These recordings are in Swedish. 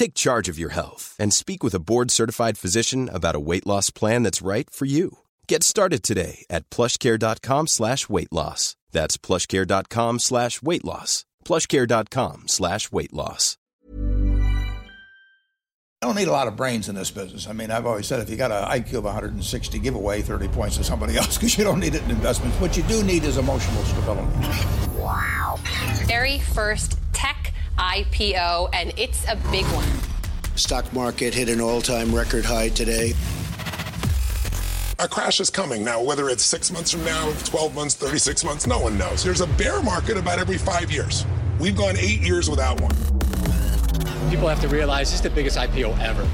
Take charge of your health and speak with a board-certified physician about a weight loss plan that's right for you. Get started today at plushcare.com slash weight loss. That's plushcare.com slash weight loss. plushcare.com slash weight loss. I don't need a lot of brains in this business. I mean, I've always said if you got an IQ of 160, give away 30 points to somebody else because you don't need it in investments. What you do need is emotional stability. Wow. Very first tech IPO, and it's a big one. Stock market hit an all-time record high today. A crash is coming now, whether it's six months from now, 12 months, 36 months, no one knows. There's a bear market about every five years. We've gone eight years without one. People have to realize this is the biggest IPO ever.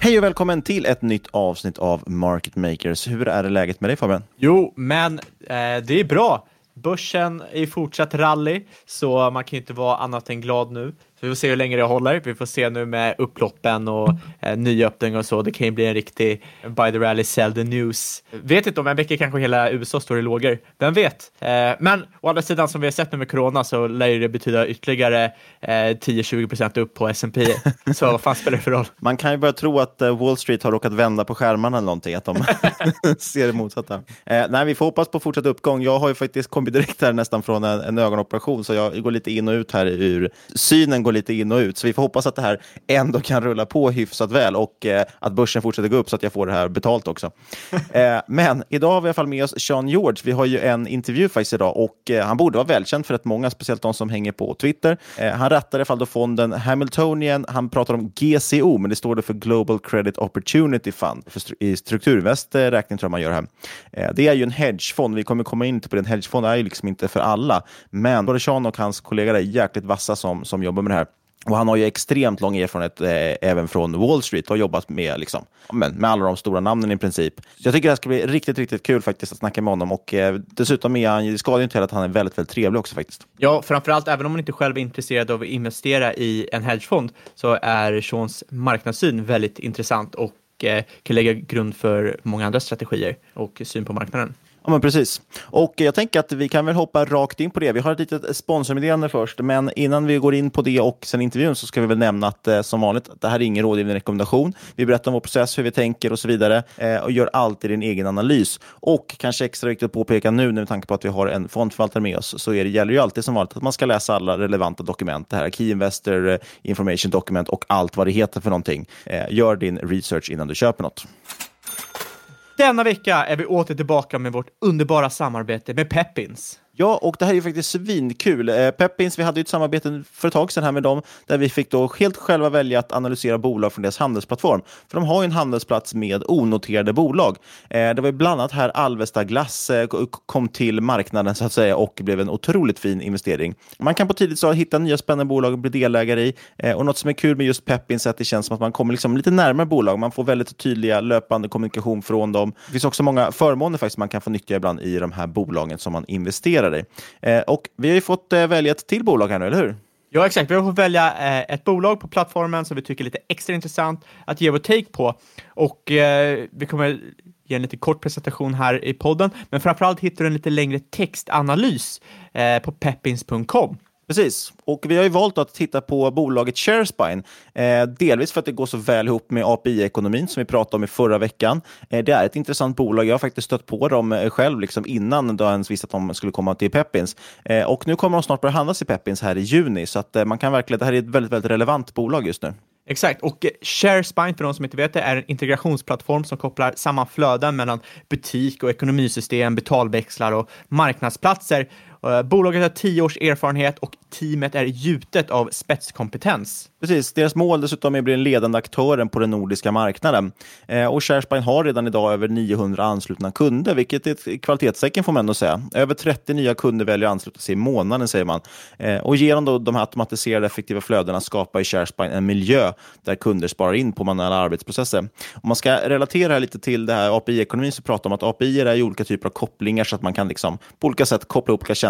Hej och välkommen till ett nytt avsnitt av Market Makers. Hur är det läget med dig Fabian? Jo, men eh, det är bra. Börsen är i fortsatt rally, så man kan ju inte vara annat än glad nu. Så vi får se hur länge det håller. Vi får se nu med upploppen och eh, nyöppningar och så. Det kan ju bli en riktig by the rally, sell the news. Vet inte om en vecka kanske hela USA står i lågor. Vem vet? Eh, men å andra sidan, som vi har sett nu med corona, så lär det betyda ytterligare eh, 10-20 procent upp på S&P. Så vad fan spelar det för roll? Man kan ju börja tro att eh, Wall Street har råkat vända på skärmarna eller någonting, att de ser det motsatta. Eh, nej, vi får hoppas på fortsatt uppgång. Jag har ju faktiskt kommit direkt här nästan från en, en ögonoperation, så jag går lite in och ut här ur synen går lite in och ut. Så vi får hoppas att det här ändå kan rulla på hyfsat väl och eh, att börsen fortsätter gå upp så att jag får det här betalt också. eh, men idag har vi i alla fall med oss Sean George. Vi har ju en intervju faktiskt idag och eh, han borde vara välkänd för rätt många, speciellt de som hänger på Twitter. Eh, han rattar i alla fall då fonden Hamiltonian. Han pratar om GCO, men det står det för Global Credit Opportunity Fund. För stru I Strukturinvest eh, räkning tror jag man gör här. Eh, det är ju en hedgefond. Vi kommer komma in på det. En hedgefond är ju liksom inte för alla, men både Sean och hans kollegor är jäkligt vassa som, som jobbar med det här. Och han har ju extremt lång erfarenhet eh, även från Wall Street och har jobbat med, liksom, med, med alla de stora namnen i princip. Så jag tycker det här ska bli riktigt, riktigt kul faktiskt att snacka med honom och eh, dessutom är han, det skadar ju inte heller att han är väldigt, väldigt trevlig också faktiskt. Ja, framförallt även om man inte själv är intresserad av att investera i en hedgefond så är Seans marknadssyn väldigt intressant och eh, kan lägga grund för många andra strategier och syn på marknaden. Ja, men precis. Och jag tänker att vi kan väl hoppa rakt in på det. Vi har ett litet sponsormeddelande först, men innan vi går in på det och sen intervjun så ska vi väl nämna att eh, som vanligt, det här är ingen rådgivning rekommendation. Vi berättar om vår process, hur vi tänker och så vidare eh, och gör alltid din egen analys. Och kanske extra viktigt att påpeka nu, med tanke på att vi har en fondförvaltare med oss, så är det, gäller ju alltid som vanligt att man ska läsa alla relevanta dokument. Det här Key Investor eh, Information Document och allt vad det heter för någonting. Eh, gör din research innan du köper något. Denna vecka är vi åter tillbaka med vårt underbara samarbete med Peppins. Ja, och det här är ju faktiskt svinkul. Eh, Peppins, vi hade ju ett samarbete för ett tag sedan här med dem, där vi fick då helt själva välja att analysera bolag från deras handelsplattform. För de har ju en handelsplats med onoterade bolag. Eh, det var ju bland annat här Alvesta Glass eh, kom till marknaden så att säga och blev en otroligt fin investering. Man kan på tidigt stadium hitta nya spännande bolag och bli delägare i. Eh, och något som är kul med just Peppins är att det känns som att man kommer liksom lite närmare bolag. Man får väldigt tydliga löpande kommunikation från dem. Det finns också många förmåner faktiskt man kan få nyttja ibland i de här bolagen som man investerar i. Eh, och vi har ju fått eh, välja ett till bolag här nu, eller hur? Ja, exakt. Vi har fått välja eh, ett bolag på plattformen som vi tycker är lite extra intressant att ge vår take på. Och eh, vi kommer ge en lite kort presentation här i podden, men framförallt hittar du en lite längre textanalys eh, på peppins.com. Precis, och vi har ju valt att titta på bolaget Sharespine. Eh, delvis för att det går så väl ihop med API-ekonomin som vi pratade om i förra veckan. Eh, det är ett intressant bolag. Jag har faktiskt stött på dem eh, själv liksom innan jag ens visste att de skulle komma till Peppins. Eh, och nu kommer de snart börja handlas i Peppins här i juni, så att, eh, man kan verkligen, det här är ett väldigt, väldigt relevant bolag just nu. Exakt, och eh, ShareSpine, för de som inte vet det, är en integrationsplattform som kopplar samman flöden mellan butik och ekonomisystem, betalväxlar och marknadsplatser. Eh, bolaget har tio års erfarenhet och teamet är gjutet av spetskompetens. Precis, deras mål dessutom är att bli den ledande aktören på den nordiska marknaden. Eh, och ShareSpine har redan idag över 900 anslutna kunder, vilket är ett kvalitetstecken får man ändå säga. Över 30 nya kunder väljer att ansluta sig i månaden, säger man. Eh, och genom då de här automatiserade effektiva flödena skapar ShareSpine en miljö där kunder sparar in på manuella arbetsprocesser. Om man ska relatera lite till det här API-ekonomin så pratar man om att API är olika typer av kopplingar så att man kan liksom på olika sätt koppla ihop olika tjänster.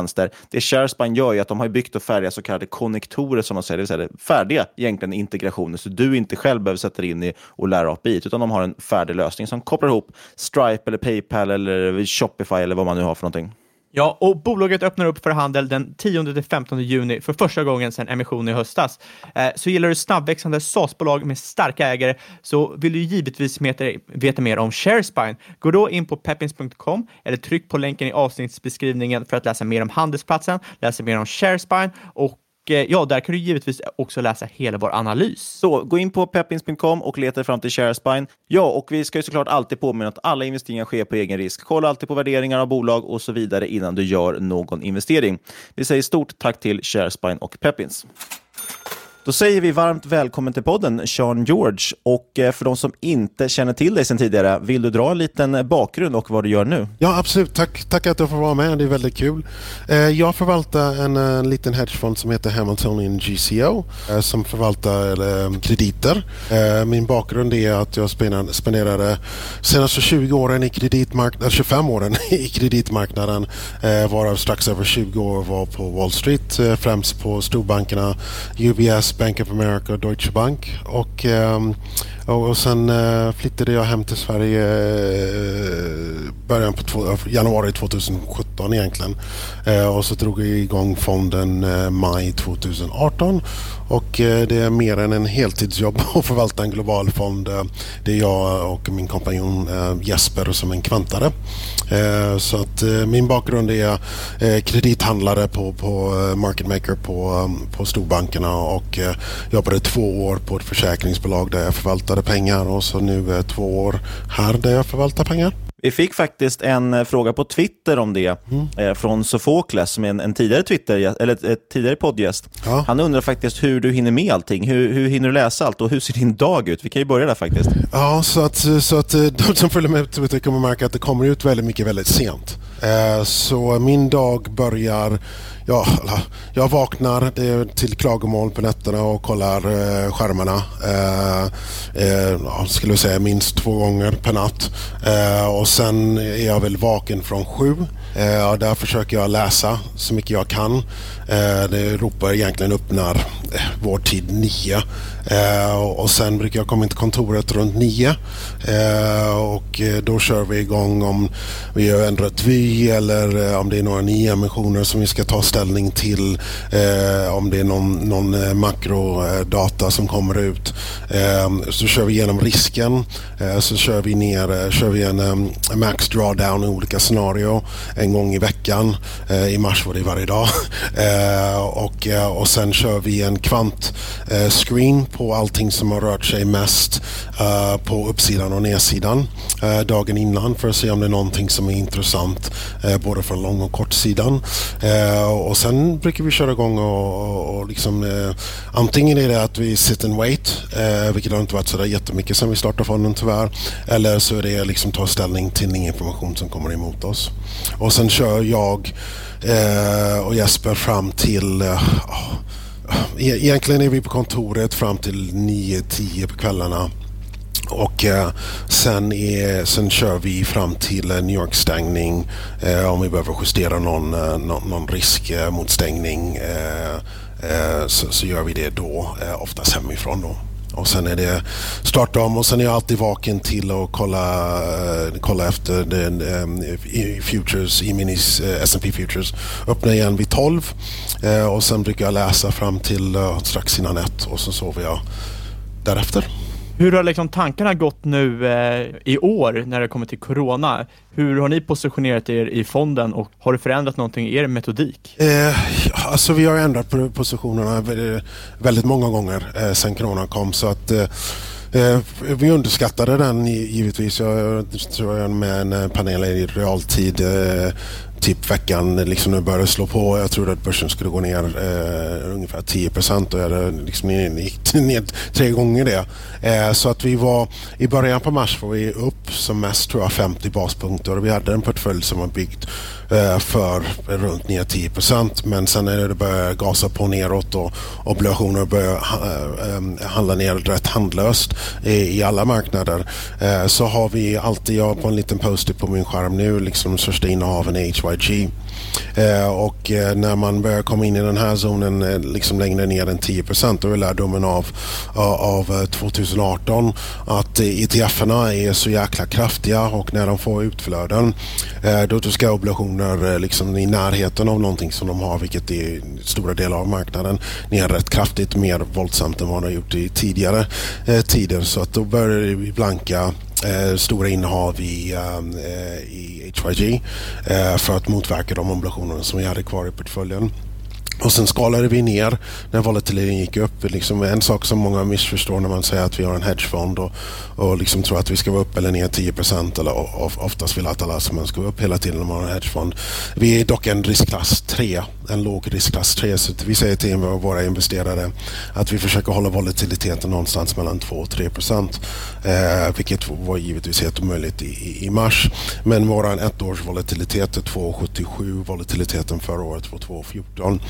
Det ShareSpine gör är att de har byggt och färdiga så kallade konnektorer, som de säger, det vill säga färdiga egentligen integrationer, så du inte själv behöver sätta dig in i och lära API, utan de har en färdig lösning som kopplar ihop Stripe, eller Paypal, eller Shopify eller vad man nu har för någonting. Ja, och bolaget öppnar upp för handel den 10-15 juni för första gången sedan emissionen i höstas. Eh, så gillar du snabbväxande SaaS-bolag med starka ägare så vill du givetvis veta mer om Sharespine. Gå då in på peppins.com eller tryck på länken i avsnittsbeskrivningen för att läsa mer om handelsplatsen, läsa mer om Sharespine och Eh, ja, där kan du givetvis också läsa hela vår analys. Så gå in på peppins.com och leta fram till Sharespine. Ja, och vi ska ju såklart alltid påminna att alla investeringar sker på egen risk. Kolla alltid på värderingar av bolag och så vidare innan du gör någon investering. Vi säger stort tack till Sharespine och Peppins. Då säger vi varmt välkommen till podden, Sean George. Och eh, för de som inte känner till dig sedan tidigare, vill du dra en liten bakgrund och vad du gör nu? Ja, absolut. Tack, tack att jag får vara med. Det är väldigt kul. Eh, jag förvaltar en, en liten hedgefond som heter Hamiltonian GCO som förvaltar krediter. Min bakgrund är att jag spenderade senaste 20 åren i kreditmarknaden, 25 åren i kreditmarknaden varav strax över 20 år var på Wall Street, främst på storbankerna UBS, Bank of America och Deutsche Bank. Och, ehm, och, och sen eh, flyttade jag hem till Sverige uh, början på två, eh, januari 2017 egentligen. Eh, och så drog jag igång fonden eh, maj 2018. Och det är mer än en heltidsjobb att förvalta en global fond. Det är jag och min kompanjon Jesper som en kvantare. Så att min bakgrund är kredithandlare på, på market maker på, på storbankerna och jobbade två år på ett försäkringsbolag där jag förvaltade förvaltade pengar och så nu är två år här där jag förvaltar pengar. Vi fick faktiskt en eh, fråga på Twitter om det mm. eh, från Sofokles som är en, en, tidigare Twitter, eller ett tidigare poddgäst. Ja. Han undrar faktiskt hur du hinner med allting. Hur, hur hinner du läsa allt och hur ser din dag ut? Vi kan ju börja där faktiskt. Ja, så att, så att eh, de som följer med på Twitter kommer märka att det kommer ut väldigt mycket väldigt sent. Eh, så min dag börjar Ja, jag vaknar till klagomål på nätterna och kollar eh, skärmarna. Eh, jag skulle säga minst två gånger per natt. Och sen är jag väl vaken från sju. Där försöker jag läsa så mycket jag kan. Eh, det ropar egentligen öppnar eh, vår tid nio. Eh, och sen brukar jag komma in till kontoret runt nio. Och då kör vi igång om vi har ändrat vy eller om det är några nya emissioner som vi ska ta ställning till. om det är någon, någon makrodata som kommer ut. så kör vi igenom risken. så kör vi ner kör vi en max drawdown i olika scenario en gång i veckan. I mars var det varje dag. Eh, och, eh, och sen kör vi en kvantscreen eh, på allting som har rört sig mest på uppsidan och nedsidan. Eh, dagen innan för att se om det är någonting som är intressant eh, både från lång och kortsidan. Eh, och sen brukar vi köra igång och, och, och liksom, eh, antingen är det att vi sit and wait, eh, vilket har inte varit sådär jättemycket sedan vi startade fonden tyvärr. Eller så är det liksom ta ställning till ny information som kommer emot oss. Och sen kör jag eh, och Jesper fram till eh, oh, e-, egentligen är vi på kontoret fram till 9-10 på kvällarna. Och eh, sen, är, sen kör vi fram till eh, New York-stängning eh, om vi behöver justera någon, eh, någon, någon risk eh, mot stängning eh, eh, så, så, gör vi det då, eh, oftast hemifrån. Då. Och sen är det starta om och sen är jag alltid vaken till att kolla, eh, kolla efter den, um, futures, E-minis, uh, S&P Futures. Öppnar igen vid 12 uh, och sen brukar jag läsa fram till uh, strax innan ett och så sover jag därefter. Hur har liksom tankarna gått nu eh, i år när det kommer till Corona? Hur har ni positionerat er i fonden och har det förändrat någonting i er metodik? Eh, alltså vi har ändrat positionerna väldigt många gånger eh, sedan Corona kom så att eh, eh vi underskattade den givetvis. Jag tror jag med en eh, panel i realtid eh, typ veckan liksom nu började slå på. Jag trodde att börsen skulle gå ner eh, ungefär 10 procent och jag liksom gick ner tre gånger det. Eh, så att vi var i början på mars var vi upp som mest tror jag 50 baspunkter och vi hade en portfölj som var byggd eh, för runt ner 10 procent. Men sen när det började gasa på neråt och obligationer började eh, eh, handla ner rätt handlöst i, i alla marknader eh, så har vi alltid, jag har på en liten poster på min skärm nu, liksom de största innehaven i FYG. Eh, och eh, när man börjar komma in i den här zonen eh, liksom längre ner än 10 procent då är lärdomen av, av 2018 eh, att eh, ETF-erna är så jäkla kraftiga och när de får utflöden eh, då ska obligationer liksom i närheten av någonting som de har vilket är stora delar av marknaden ner rätt kraftigt mer våldsamt än vad de har gjort i tidigare tider så att då börjar det blanka eh, stora innehav i, eh, i HYG eh, för att motverka de obligationer som vi hade kvar i portföljen. Och sen skalade vi ner när volatiliteten gick upp. Liksom en sak som många missförstår när man säger att vi har en hedgefond och, och liksom tror att vi ska vara upp eller ner 10 procent eller oftast vill att alla som man ska vara upp hela tiden när man har en hedgefond. Vi är dock en riskklass 3, en låg riskklass 3 så vi säger till våra investerare att vi försöker hålla volatiliteten någonstans mellan 2 och 3 procent. Eh, vilket var givetvis helt omöjligt i, i mars. Men vår ettårs volatilitet är 2,77. Volatiliteten förra året var 2,14.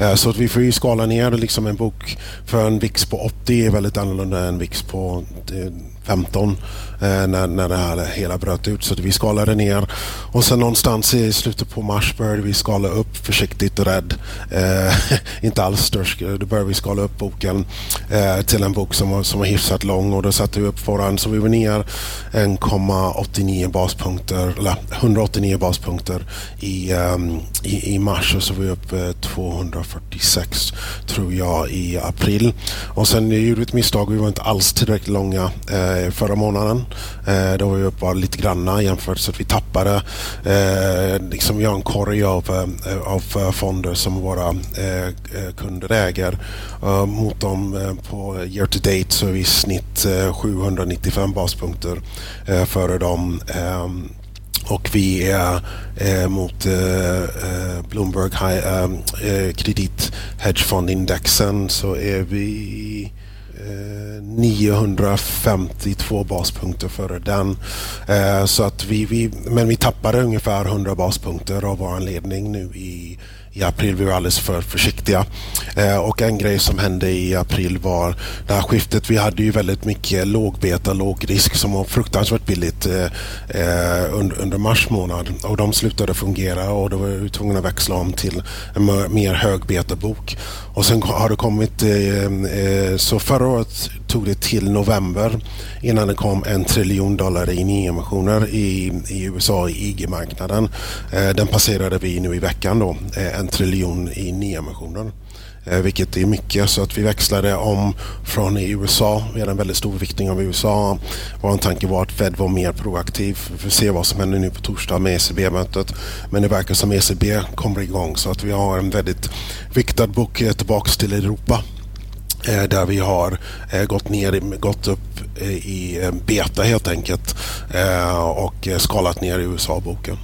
Eh, så att vi får ju skala ner liksom en bok för en VIX på 80 är väldigt annorlunda än en VIX på eh, 15 Eh, när, när det här hela bröt ut. Så vi skalade ner och sen någonstans i slutet på mars började vi skala upp försiktigt och rädd. Eh, inte alls störst. Eh, då började vi skala upp boken eh, till en bok som var, som var hyfsat lång och då satte vi upp våran så vi var ner 1,89 baspunkter eller 189 baspunkter i, ehm, i, i, mars och så var vi uppe 246 tror jag i april. Och sen gjorde vi ett misstag. Vi var inte alls tillräckligt långa eh, förra månaden. Eh, då var vi uppe bara lite granna jämfört så att vi tappade. Eh, liksom vi har en korg av, eh, av fonder som våra eh, eh kunder äger. Eh, mot dem eh, på year to date så är vi i snitt 795 baspunkter före dem. Ehm, och vi är eh, mot eh, eh Bloomberg High, eh, eh kredit hedgefondindexen så är vi eh, 952 baspunkter före den. Eh, så att vi, vi, men vi tappade ungefär 100 baspunkter av vår ledning nu i i april. Vi var alldeles för försiktiga. Eh, och en grej som hände i april var det här skiftet. Vi hade ju väldigt mycket lågbeta, låg risk som var fruktansvärt billigt eh, eh under, under, mars månad. Och de slutade fungera och då var vi tvungna att växla om till en mer högbetabok. Och sen har det kommit, eh, eh, så förra året tog det till november innan det kom en triljon dollar i nyemissioner i, i USA i IG-marknaden. Eh, den passerade vi nu i veckan då, eh, en triljon i nyemissioner. Eh, vilket är mycket så att vi växlade om från i USA. Vi hade en väldigt stor viktning av USA. Vår tanke var att Fed var mer proaktiv. Vi får se vad som händer nu på torsdag med ECB-mötet. Men det verkar som ECB kommer igång så att vi har en väldigt viktad bok tillbaks till Europa Eh, där vi har eh, gått, ner, gått upp eh, i beta helt enkelt och skalat ner i USA-boken.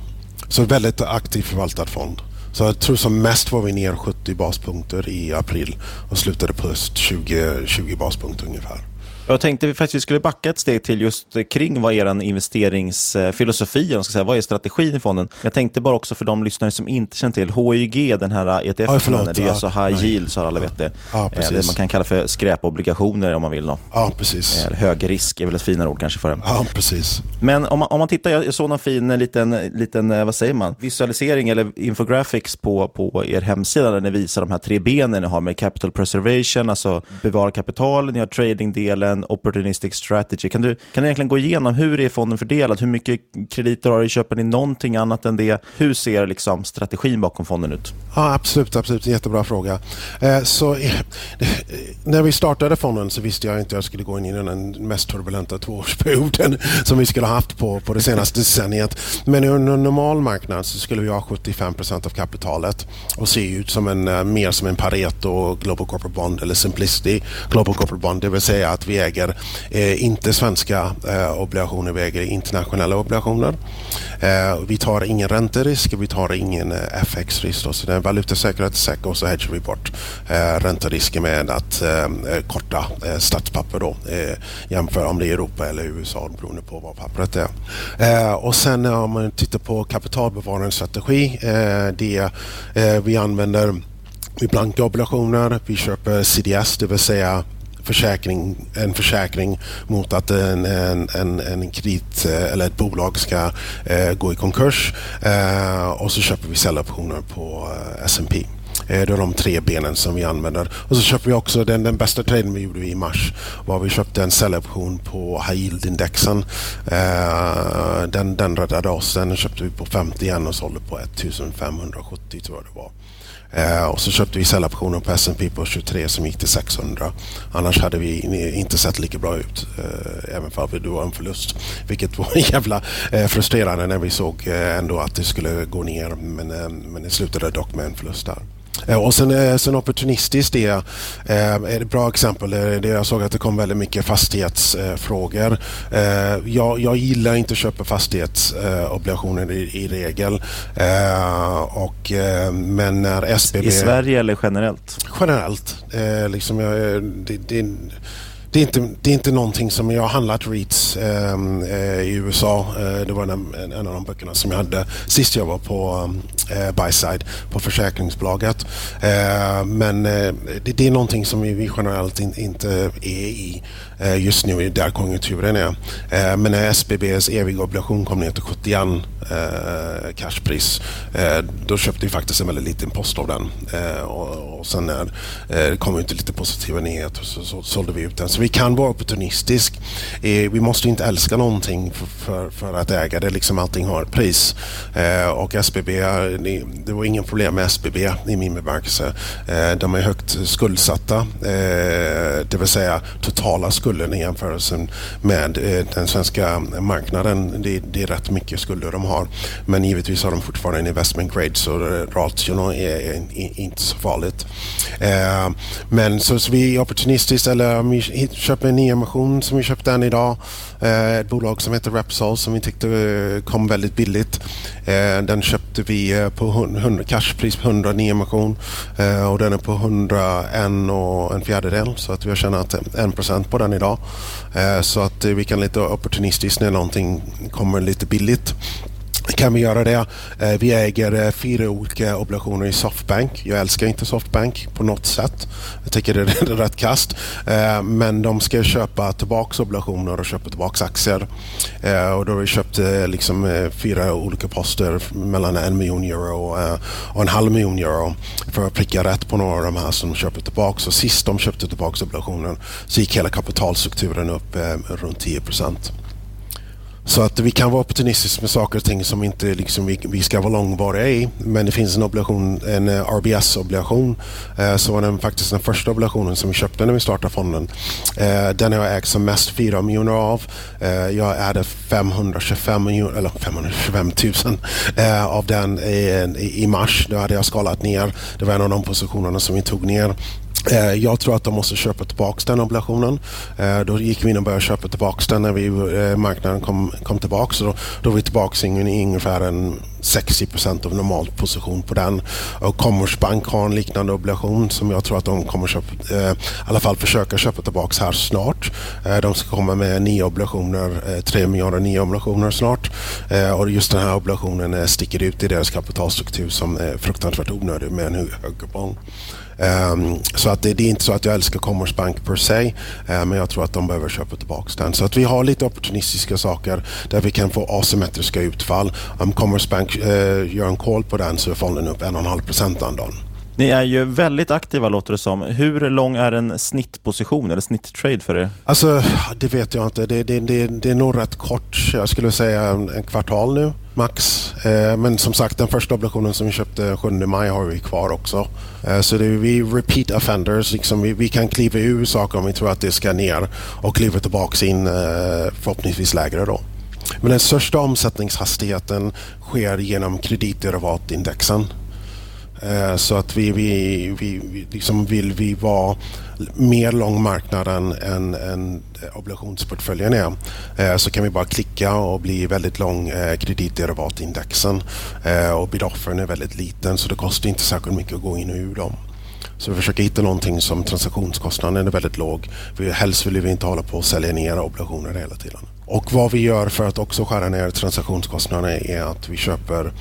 Så väldigt aktiv förvaltad fond. Så jag tror som mest var vi ner 70 baspunkter i april och slutade på 20, 20 baspunkter ungefär. Jag tänkte faktiskt att vi skulle backa ett steg till just kring vad er investeringsfilosofi är, ska säga, vad är strategin i fonden? Jag tänkte bara också för de lyssnare som inte känner till HYG, den här ETF, ja, förlåt, det är alltså high nej. yield så alla vet det. Ja, eh, det man kan kalla för skräpobligationer om man vill. Då. Ja, precis. Eh, hög risk är väl ett finare ord kanske för det. Ja, precis. Men om man, om man tittar, jag såg någon fin liten, liten, eh, vad säger man, visualisering eller infographics på, på er hemsida där ni visar de här tre benen ni har med capital preservation, alltså bevara kapital, ni har tradingdelen, en opportunistic strategy. Kan du, kan du egentligen gå igenom hur är fonden fördelad? Hur mycket krediter har du? Köper ni någonting annat än det? Hur ser liksom strategin bakom fonden ut? Ja, absolut, absolut. Jättebra fråga. Eh, så, eh, när vi startade fonden så visste jag inte att jag skulle gå in i den mest turbulenta tvåårsperioden som vi skulle ha haft på, på det senaste decenniet. Men under en normal marknad så skulle vi ha 75 procent av kapitalet och se ut som en, eh, mer som en Pareto Global Corporate Bond eller Simplicity Global Corporate Bond. Det vill säga att vi äger eh, inte svenska eh, obligationer, vi äger internationella obligationer. Eh, vi tar ingen ränterisk, vi tar ingen eh, FX-risk. Så det är valutasäkerhet och så hedgar vi bort eh, ränterisken med att eh, eh, korta eh, statspapper då, eh, jämför om det är Europa eller USA beroende på vad pappret är. Eh, och sen om man tittar på kapitalbevarandestrategi, eh, det eh, vi använder vi blanka obligationer, vi köper CDS, det vill säga försäkring, en försäkring mot att en, en, en, en kredit eh, eller ett bolag ska eh, gå i konkurs. Eh, och så köper vi säljoptioner på eh, S&P. Eh, det är de tre benen som vi använder. Och så köper vi också den, den bästa traden vi gjorde i mars var vi köpte en säljoption på high yield-indexen. Eh, den, den räddade oss. Den köpte vi på 50 igen och sålde på 1570 tror jag det var. Eh, och så köpte vi säljoptioner på S&P på 23 som gick till 600. Annars hade vi inte sett lika bra ut, eh, även för det var en förlust. Vilket var jävla eh, frustrerande när vi såg eh, ändå att det skulle gå ner. Men, eh, men det slutade dock med en förlust där. Eh, och sen, eh, sen opportunistiskt det eh, är ett bra exempel. Det jag såg att det kom väldigt mycket fastighetsfrågor. Jag, jag gillar inte att köpa fastighetsobligationer i, i regel. Och, men när SBB... I Sverige eller generellt? Generellt. Liksom, det, det, det är, inte, det är inte någonting som jag har handlat REITs ehm, eh, i USA. Eh, det var en, en, av de böckerna som jag hade sist jag var på eh, Byside på försäkringsbolaget. Eh, men eh, det, det, är någonting som vi generellt in, inte är i eh, just nu där konjunkturen är. Men när SBBs eviga obligation kom ner till 71 eh, cashpris då köpte vi faktiskt en väldigt liten post av den. Och, och sen när det kom ut lite positiva nyheter så, så sålde vi ut den. Så vi kan vara opportunistisk. Eh, vi måste inte älska någonting för, för, för att äga det. Liksom allting har ett pris. Eh, och SBB, eh, det var ingen problem med SBB i min bemärkelse. De är högt skuldsatta. Det vill säga totala skulden i jämförelse med eh, den svenska marknaden. Det, det, är rätt mycket skulder de har. Men givetvis har de fortfarande en investment grade så ration är, är, inte så farligt. Eh, men så, så vi är opportunistiskt eller köper en nyemission som vi köpte än idag. Eh, ett bolag som heter Repsol som vi tyckte eh, kom väldigt billigt. Eh, den köpte vi på 100, cashpris på 100 nyemission och den är på 101 och en fjärdedel så att vi har tjänat 1% på den idag. Så att vi kan lite opportunistiskt när någonting kommer lite billigt kan vi göra det. Eh, vi äger eh, fyra olika obligationer i Softbank. Jag älskar inte Softbank på något sätt. Jag tycker det är rätt kast. Eh, men de ska köpa tillbaka obligationer och köpa tillbaka aktier. Och då har vi köpt liksom fyra olika poster mellan en miljon euro och en halv miljon euro för att pricka rätt på några av de här som köper tillbaka. Så sist de köpte tillbaka obligationen så gick hela kapitalstrukturen upp runt 10 procent. Så att vi kan vara opportunistiska med saker och ting som inte liksom vi, vi ska vara långvariga i. Men det finns en obligation, en RBS-obligation. Eh, som eh, var den faktiskt den första obligationen som vi köpte när vi startade fonden. Eh, den har jag ägt som mest 4 miljoner av. Eh, jag ägde 525 miljoner, eller 525 000 eh, av den i, i, mars. Då hade jag skalat ner. Det var en av de positionerna som vi tog ner. Eh, jag tror att de måste köpa tillbaka den obligationen. Eh, då gick vi in och började köpa tillbaka den när vi, eh, marknaden kom, kom tillbaka. Så då, då är vi tillbaka i ungefär en 60 procent av normal position på den. Och Commerzbank har en liknande obligation som jag tror att de kommer köpa, i alla fall försöka köpa tillbaka här snart. De ska komma med nya obligationer, 3 miljarder nya obligationer snart. Och just den här obligationen sticker ut i deras kapitalstruktur som är fruktansvärt onödig med en hög kupong. Um, så att det, det, är inte så att jag älskar Commerzbank per se, uh, men jag tror att de behöver köpa tillbaka den. Så att vi har lite opportunistiska saker där vi kan få asymmetriska utfall. Om Commerzbank uh, eh, gör en call på den så är fonden upp 1,5 procent den dagen. Ni är ju väldigt aktiva låter det som. Hur lång är en snittposition eller snitttrade för er? Alltså, det vet jag inte. Det, det, det, det är nog rätt kort. Jag skulle säga en, en kvartal nu, max. Eh, men som sagt, den första obligationen som vi köpte 7 maj har vi kvar också. Eh, så det är vi repeat offenders. Liksom vi, vi, kan kliva ur saker om vi tror att det ska ner och kliva tillbaka in eh, förhoppningsvis lägre då. Men den största omsättningshastigheten sker genom kreditderivatindexen. Eh, så att vi, vi, vi liksom vill vi vara mer lång marknaden än, än obligationsportföljen är eh, så kan vi bara klicka och bli väldigt lång eh, kreditderivatindexen och bid-offern är väldigt liten så det kostar inte särskilt mycket att gå in och ur dem. Så vi försöker hitta någonting som transaktionskostnaden är väldigt låg. helst vill vi inte hålla på och sälja ner obligationer hela tiden. Och vad vi gör för att också skära ner transaktionskostnaderna är att vi köper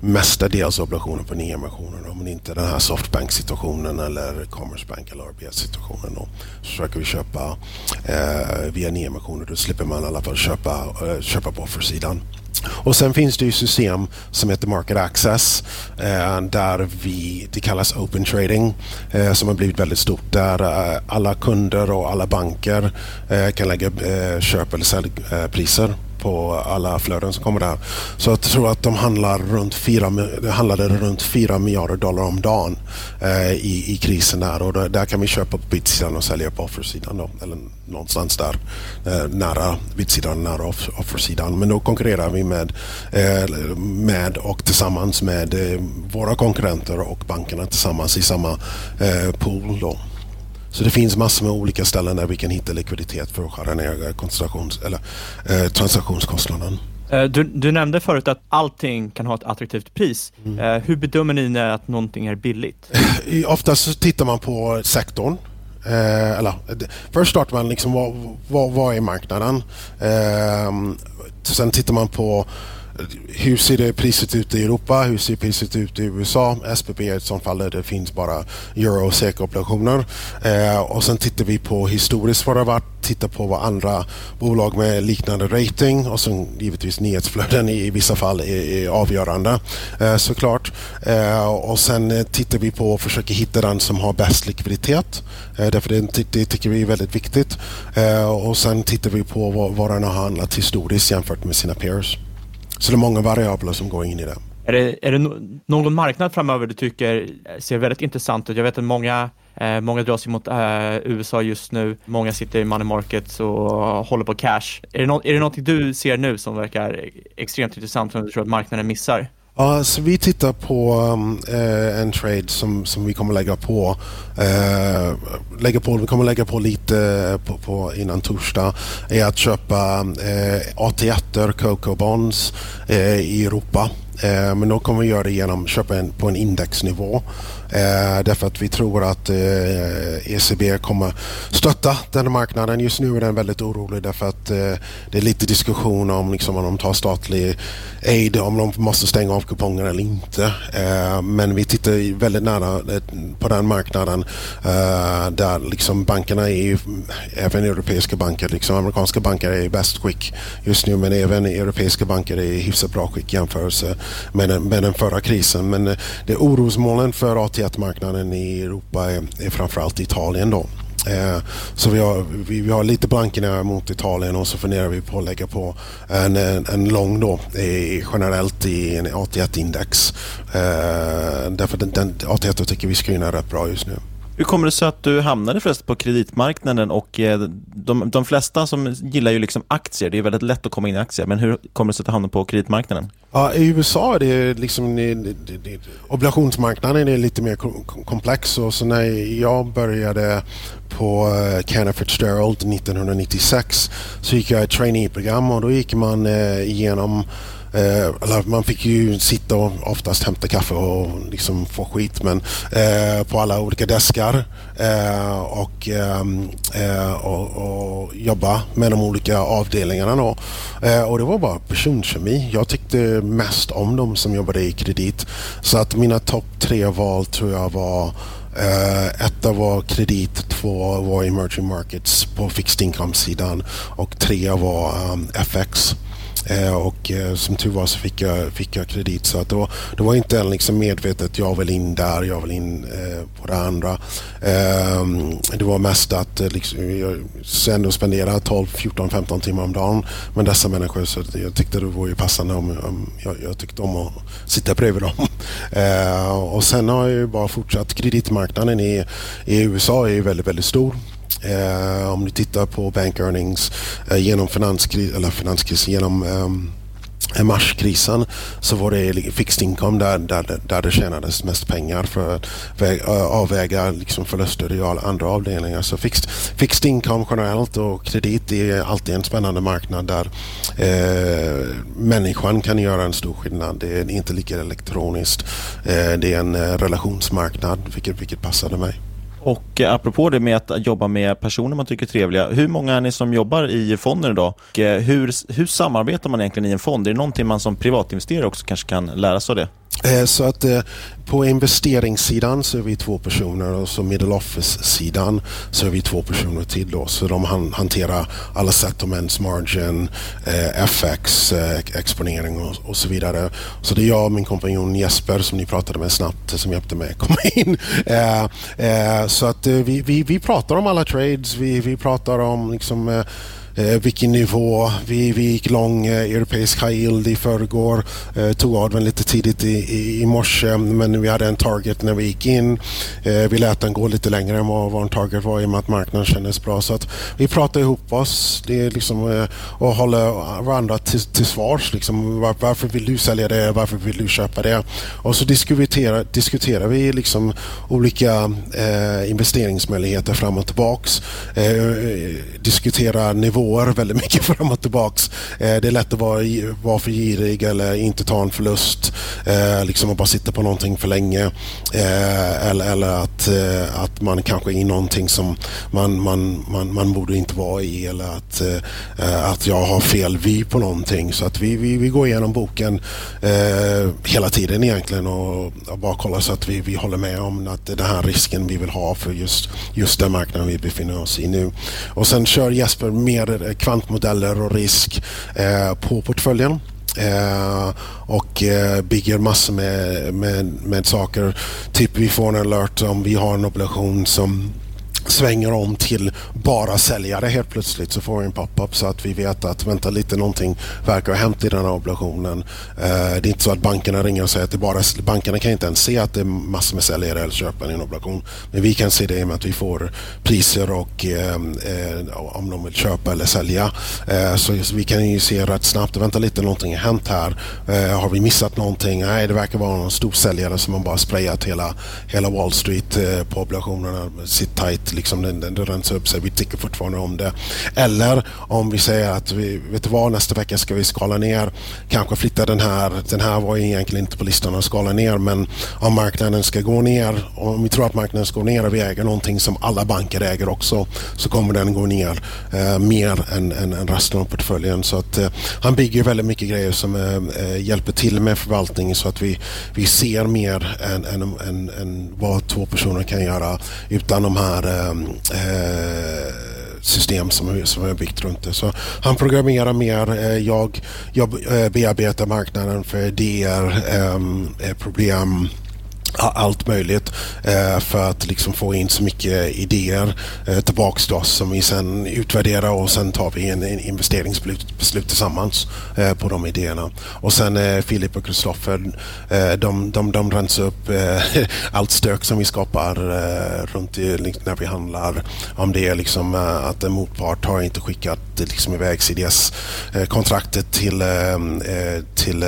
mestadels obligationer på nyemissioner men inte den här Softbank-situationen eller Commerzbank eller RBS-situationen. Då försöker vi köpa eh, via nyemissioner. Då slipper man i alla fall köpa, eh, köpa på offersidan. Och sen finns det ju system som heter Market Access eh, där vi, det kallas Open Trading eh, som har blivit väldigt stort där eh, alla kunder och alla banker eh, kan lägga eh, köp eller säljpriser på alla flöden som kommer där. Så jag tror att de handlar runt 4, handlade runt 4 miljarder dollar om dagen eh, i, i krisen där och där, där kan vi köpa på bidsidan och sälja på offersidan då, eller någonstans där eh, nära bidsidan, nära off, offersidan. Men då konkurrerar vi med, eh, med och tillsammans med eh, våra konkurrenter och bankerna tillsammans i samma eh, pool då. Så det finns massor med olika ställen där vi kan hitta likviditet för att skära ner koncentrations eller, eh, transaktionskostnaden. Eh, du, du, nämnde förut att allting kan ha ett attraktivt pris. Mm. Eh, hur bedömer ni när att någonting är billigt? Oftast tittar man på sektorn. Eh, eller, först startar man liksom vad, vad, vad är marknaden? Eh, sen tittar man på hur ser det priset ut i Europa? Hur ser priset ut i USA? SPP är ett sånt fall där det finns bara euro och SEK-obligationer. Eh, och sen tittar vi på historiskt vad det har varit, tittar på vad andra bolag med liknande rating och sen givetvis nyhetsflöden i, i vissa fall är, är avgörande eh, såklart. Eh, och sen tittar vi på och försöker hitta den som har bäst likviditet. Eh, därför det, det tycker vi är väldigt viktigt. Eh, och sen tittar vi på vad, vad den har handlat historiskt jämfört med sina peers. Så det är många variabler som går in i det. Är det, är det någon marknad framöver du tycker ser väldigt intressant ut? Jag vet att många, eh, många drar sig mot eh, USA just nu. Många sitter i money markets och håller på cash. Är det, no är det någonting du ser nu som verkar extremt intressant som du tror att marknaden missar? Ja, så vi tittar på um, eh, en trade som, som vi kommer lägga på, eh, lägga på. Vi kommer lägga på lite eh, på, på innan torsdag. är att köpa eh, AT1, Coco Bonds eh, i Europa. Eh, men då kommer vi göra det genom att köpa en, på en indexnivå. Eh, därför att vi tror att eh, ECB kommer stötta den marknaden. Just nu är den väldigt orolig därför att eh, det är lite diskussion om, liksom, om de tar statlig aid, om de måste stänga av kuponger eller inte. Eh, men vi tittar väldigt nära eh, på den marknaden eh, där liksom bankerna är, även europeiska banker, liksom amerikanska banker är i bäst skick just nu men även europeiska banker är i hyfsat bra skick jämförelse med den, med den förra krisen. Men eh, det är orosmolnen för att marknaden i Europa är, är framförallt Italien då. Eh, så vi har, vi, vi har lite blankerna mot Italien och så funderar vi på att lägga på en, en, en lång då i, generellt i en AT1-index. Eh, därför den, den AT1 tycker vi screenar rätt bra just nu. Hur kommer det sig att du hamnade förresten på kreditmarknaden och eh, de, de flesta som gillar ju liksom aktier, det är väldigt lätt att komma in i aktier, men hur kommer det sig att du hamnade på kreditmarknaden? Ja, I USA är det liksom, det, det, det, obligationsmarknaden är lite mer komplex och så när jag började på eh, Fitzgerald 1996 så gick jag ett traineeprogram och då gick man eh, igenom Eh, man fick ju sitta och oftast hämta kaffe och liksom få skit men eh, på alla olika deskar eh, och, ehm, eh, och, och, jobba med de olika avdelningarna. Då. Eh, och det var bara personkemi. Jag tyckte mest om dem som jobbade i kredit. Så att mina topp tre val tror jag var Uh, etta var kredit, två var emerging markets på fixed income-sidan och tre var ehm, um, FX. Eh, och eh, som tur var så fick jag, fick jag kredit. Så att det, var, det var inte liksom medvetet jag vill in där, jag vill in eh, på det andra. Ehm, det var mest att liksom, jag ändå spendera 12, 14, 15 timmar om dagen med dessa människor. Så jag tyckte det var ju passande om, om jag, jag, tyckte om att sitta bredvid dem. och sen har jag ju bara fortsatt. Kreditmarknaden i, i USA är ju väldigt, väldigt stor. Eh, om du tittar på bank earnings eh, genom finanskrisen, eller finanskrisen, genom ehm, eh, marskrisen så var det fixed income där, där, där det tjänades mest pengar för att eh, avväga liksom förluster i andra avdelningar. Så fixed, fixed income generellt och kredit är alltid en spännande marknad där eh, människan kan göra en stor skillnad. Det är inte lika elektroniskt. Eh, det är en eh, relationsmarknad vilket, vilket passade mig. Och eh, apropå det med att jobba med personer man tycker är trevliga, hur många är ni som jobbar i fonden idag? Och eh, hur, hur samarbetar man egentligen i en fond? Är det någonting man som privatinvesterare också kanske kan lära sig av det? Eh, så att eh, på investeringssidan så är vi två personer och så middle office-sidan så är vi två personer till. Då. Så de hanterar alla settlements, margin, eh, FX, exponering och, och, så vidare. Så det är jag och min kompanjon Jesper som ni pratade med snabbt som hjälpte mig att komma in. så att vi, vi, vi pratar om alla trades, vi, vi pratar om liksom eh, vilken nivå. Vi, vi gick lång eh, europeisk high yield i förrgår. Eh, tog av den lite tidigt i, i, i morse men vi hade en target när vi gick in. Eh, vi lät den gå lite längre än vad vår target var i och med att marknaden kändes bra. Så att vi pratar ihop oss det är liksom, eh, och håller varandra till, till svars. Liksom, var, varför vill du sälja det? Varför vill du köpa det? Och så diskuterar, diskuterar vi liksom olika eh, investeringsmöjligheter fram och tillbaks. Eh, eh diskuterar nivå går väldigt mycket fram och tillbaks. Eh, det är lätt att vara, vara för girig eller inte ta en förlust. Eh, liksom att bara sitta på någonting för länge. Eh, eller, eller att, eh, att man kanske är i någonting som man, man, man, man borde inte vara i. Eller att, eh, att jag har fel vy på någonting. Så att vi, vi, vi går igenom boken eh, hela tiden egentligen och, och bara kollar så att vi, vi håller med om att den här risken vi vill ha för just, just den marknaden vi befinner oss i nu. Och sen kör Jesper mer Eh, kvantmodeller och risk eh, på portföljen. Eh, och eh, bygger massor med, med, med saker. Typ vi får en alert om vi har en obligation som svänger om till bara säljare helt plötsligt så får vi en pop-up så att vi vet att vänta lite någonting verkar ha hänt i den här obligationen. Eh, det är inte så att bankerna ringer och säger att det bara bankerna kan inte ens se att det är massor med säljare eller köpare i en obligation. Men vi kan se det i och med att vi får priser och eh, eh om de vill köpa eller sälja. Eh, så, så, vi kan ju se rätt snabbt, vänta lite någonting har hänt här. Eh, har vi missat någonting? Nej, det verkar vara någon stor säljare som har bara sprayat hela, hela Wall Street eh, på obligationerna, sitt tight liksom den, den, den rensar upp sig. Vi tycker fortfarande om det. Eller om vi säger att vi, vet du vad, nästa vecka ska vi skala ner. Kanske flytta den här. Den här var egentligen inte på listan att skala ner men om marknaden ska gå ner, om vi tror att marknaden ska gå ner och vi äger någonting som alla banker äger också så kommer den gå ner eh, mer än, än, än resten av portföljen. Så att eh, han bygger väldigt mycket grejer som eh, eh, hjälper till med förvaltningen så att vi, vi ser mer än, än, än, än vad två personer kan göra utan de här eh, Ehm, eh, system som, som vi har byggt runt det. Så han programmerar mer. Eh, jag, jag eh, bearbetar marknaden för idéer, ehm, eh, problem allt möjligt eh, för att liksom få in så mycket idéer eh, tillbaks till oss som vi sen utvärderar och sen tar vi en, en investeringsbeslut tillsammans eh, på de idéerna. Och sen eh, Filip och Kristoffer, eh, de, de, de rensar upp eh, allt stök som vi skapar eh, runt i, liksom, när vi handlar. Om det är liksom eh, att en motpart har inte skickat liksom iväg CDS-kontraktet eh, till, eh, till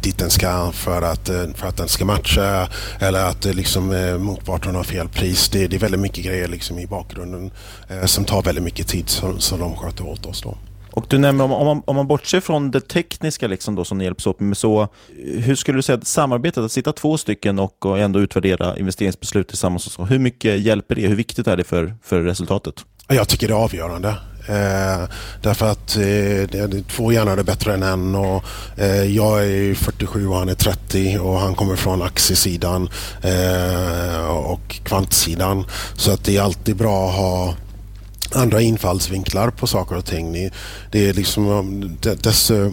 dit den ska för att, för att den ska matcha eller att liksom, eh, motparten har fel pris. Det, det är väldigt mycket grejer liksom, i bakgrunden eh, som tar väldigt mycket tid som, som de sköter åt oss. Då. Och du nämner, om, om, man, om man bortser från det tekniska liksom då, som ni hjälps åt med, så hur skulle du säga att samarbetet, att sitta två stycken och, och ändå utvärdera investeringsbeslut tillsammans, och så, hur mycket hjälper det? Hur viktigt är det för, för resultatet? Jag tycker det är avgörande. Eh, därför att eh, två hjärnor är bättre än en. Och, eh, jag är 47 och han är 30 och han kommer från aktiesidan eh, och kvantsidan. Så att det är alltid bra att ha andra infallsvinklar på saker och ting. Det är liksom dess eh,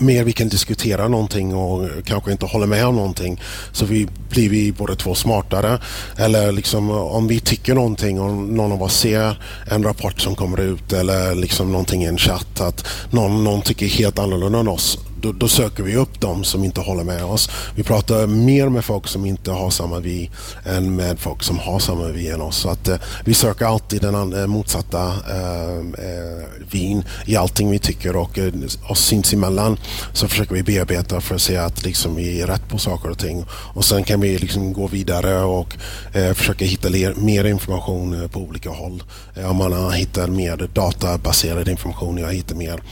mer vi kan diskutera någonting och kanske inte håller med om någonting så vi blir vi båda två smartare. Eller liksom om vi tycker någonting och någon av oss ser en rapport som kommer ut eller liksom någonting i en chatt att någon, någon tycker helt annorlunda än oss då, då, söker vi upp de som inte håller med oss. Vi pratar mer med folk som inte har samma vi än med folk som har samma vi än oss. Så att, eh, vi söker alltid den eh, motsatta eh, eh, vin i allting vi tycker och eh, oss sinsemellan så försöker vi bearbeta för att se att liksom, vi är rätt på saker och ting. Och sen kan vi liksom gå vidare och eh, försöka hitta ler, mer information eh, på olika håll. om man hittar mer databaserad information, jag hittar mer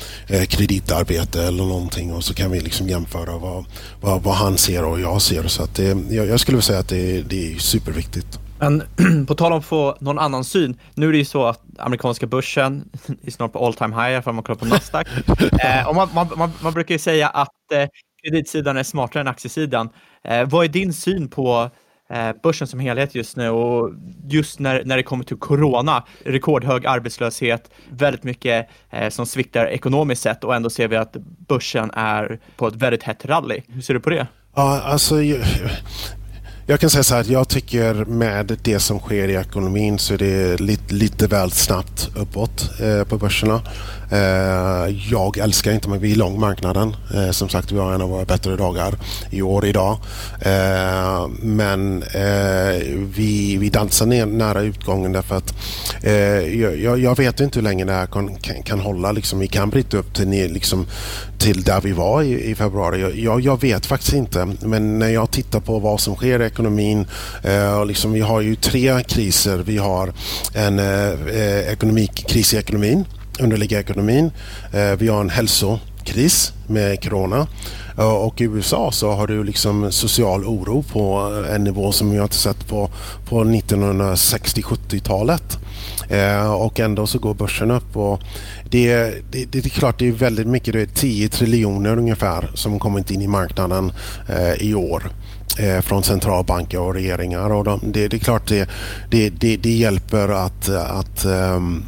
kreditarbete eller någonting och så kan vi liksom jämföra vad, vad, vad han ser och jag ser. Så att det, jag, jag skulle säga att det, det är superviktigt. Men på tal om att få någon annan syn. Nu är det ju så att amerikanska börsen är snart på all time high, för man kollar på Nasdaq. eh, och man, man, man, man, brukar ju säga att eh, kreditsidan är smartare än aktiesidan. Eh, vad är din syn på Eh, börsen som helhet just nu och just när, när det kommer till corona, rekordhög arbetslöshet, väldigt mycket eh, som sviktar ekonomiskt sett och ändå ser vi att börsen är på ett väldigt hett rally. Hur ser du på det? Ja, alltså, jag, jag kan säga så här, jag tycker med det som sker i ekonomin så är det lite, lite väl snabbt uppåt eh, på börserna. Eh, jag älskar inte men vi är lång marknaden. Eh, som sagt, vi har en av våra bättre dagar i år idag. Eh, men vi, vi dansar ner, nära utgången därför att jag, jag, vet inte hur länge det här kan, kan, kan hålla. Liksom, vi kan bryta upp till, liksom, till där vi var i, i februari. Jag, jag, vet faktiskt inte. Men när jag tittar på vad som sker i ekonomin. och liksom, vi har ju tre kriser. Vi har en eh, ekonomikris i ekonomin underliga ekonomin. Eh, vi har en hälsokris med corona. Eh, och i USA så har du liksom social oro på en nivå som vi inte sett på, på 1960-70-talet. Eh, och ändå så går börsen upp. Och det, det, det, är klart det är väldigt mycket, det är 10 triljoner ungefär som kommit in i marknaden eh, i år eh, från centralbanker och regeringar. Och de, det, det, är klart det, det, det, det hjälper att, att um,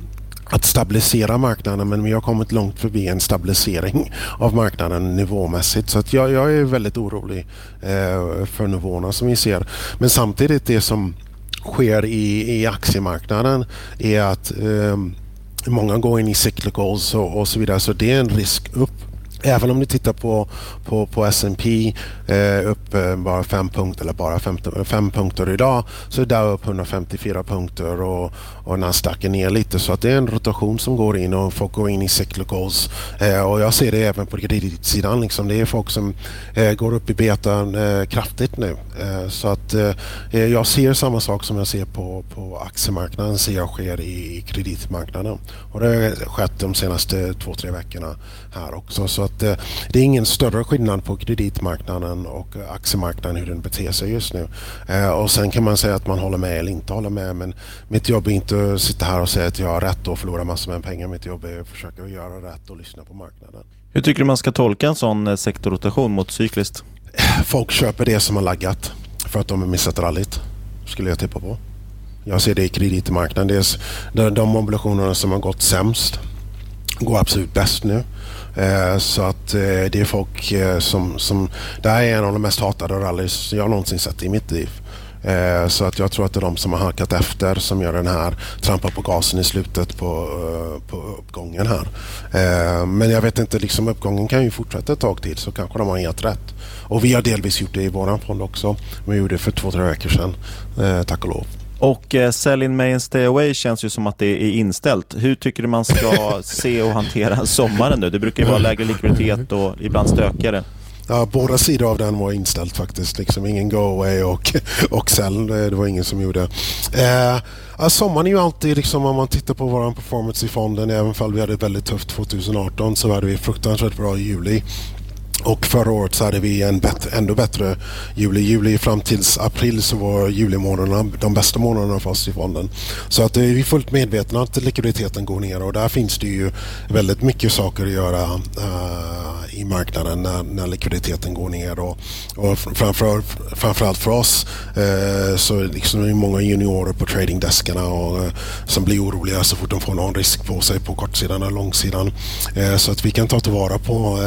att stabilisera marknaden men vi har kommit långt förbi en stabilisering av marknaden nivåmässigt. Så att jag, jag är väldigt orolig eh, för nivåerna som vi ser. Men samtidigt det som sker i, i aktiemarknaden är att eh, många går in i cyclicals och, och så vidare så det är en risk upp Även om du tittar på, på, på S&P eh, upp eh, bara fem punkter eller bara fem, fem punkter idag så är det upp 154 punkter och, och Nasdaq är ner lite. Så att det är en rotation som går in och folk går in i cyclicals. Eh, och jag ser det även på kreditsidan liksom. Det är folk som eh, går upp i betan eh, kraftigt nu. Eh, så att eh, eh, jag ser samma sak som jag ser på, på aktiemarknaden ser jag sker i, i kreditmarknaden och det har skett de senaste två, tre veckorna här också så att det är ingen större skillnad på kreditmarknaden och aktiemarknaden hur den beter sig just nu och sen kan man säga att man håller med eller inte håller med men mitt jobb är inte att sitta här och säga att jag har rätt och förlora massor med pengar. Mitt jobb är att försöka göra rätt och lyssna på marknaden. Hur tycker du man ska tolka en sån sektorrotation mot cykliskt? Folk köper det som har laggat för att de har missat rallyt, skulle jag tippa på. Jag ser det i kreditmarknaden. Det är de obligationerna som har gått sämst går absolut bäst nu. Eh, så att eh, det är folk eh, som, som... Det här är en av de mest hatade rallys jag någonsin sett i mitt liv. Eh, så att jag tror att det är de som har halkat efter som gör den här, trampar på gasen i slutet på, eh, på uppgången här. Eh, men jag vet inte, liksom uppgången kan ju fortsätta ett tag till så kanske de har helt rätt. Och vi har delvis gjort det i våran fond också. Vi gjorde det för två, tre veckor sedan, tack och lov. Och eh, Sell in May and Stay Away känns ju som att det är inställt. Hur tycker du man ska se och hantera sommaren nu? Det brukar ju vara lägre likviditet och ibland stökigare. Ja, båda sidor av den var inställt faktiskt. Liksom ingen go away och, och sell. Det var ingen som gjorde. Eh, ja, sommaren är ju alltid, liksom, om man tittar på vår performance i fonden, även om vi hade ett väldigt tufft 2018 så hade vi fruktansvärt bra i juli. Och förra året så hade vi en bättre, ändå bättre juli. Juli fram tills april så var julimånaderna de bästa månaderna för oss i fonden. Så att eh, vi är fullt medvetna att likviditeten går ner och där finns det ju väldigt mycket saker att göra uh, i marknaden när, när, likviditeten går ner. Och, och framför, framförallt för oss uh, så liksom är det många juniorer på tradingdeskarna och, uh, som blir oroliga så fort de får någon risk på sig på kortsidan eller långsidan. så att vi kan ta tillvara på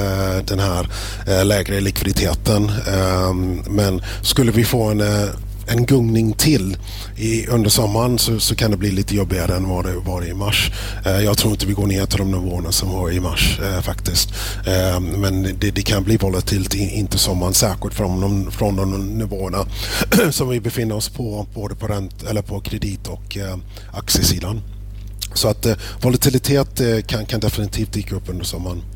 den här Eh, lägre likviditeten. Ehm, men skulle vi få en eh, en gungning till i, under sommaren så, så, kan det bli lite jobbigare än vad det var i mars. Eh, jag tror inte vi går ner till de nivåerna som var i mars eh, faktiskt. Eh, men det, det, kan bli volatilt in sommaren, särskilt från de, från de nivåerna som vi befinner oss på, både på, rent, eller på kredit och eh, aktiesidan. Så att eh, volatilitet eh, kan, kan definitivt dyka upp under sommaren.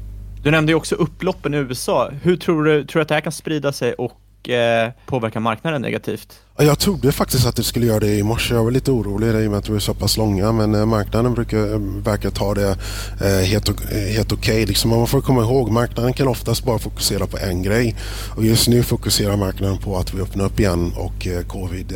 Du nämnde ju också upploppen i USA. Hur tror du, tror du att det här kan sprida sig och eh, påverka marknaden negativt? Jag trodde faktiskt att det skulle göra det i morse. Jag var lite orolig i och med att vi är så pass långa. Men eh, marknaden brukar, eh, verkar ta det eh, helt, helt okej. Okay. Liksom man får komma ihåg, marknaden kan oftast bara fokusera på en grej. Och just nu fokuserar marknaden på att vi öppnar upp igen och covid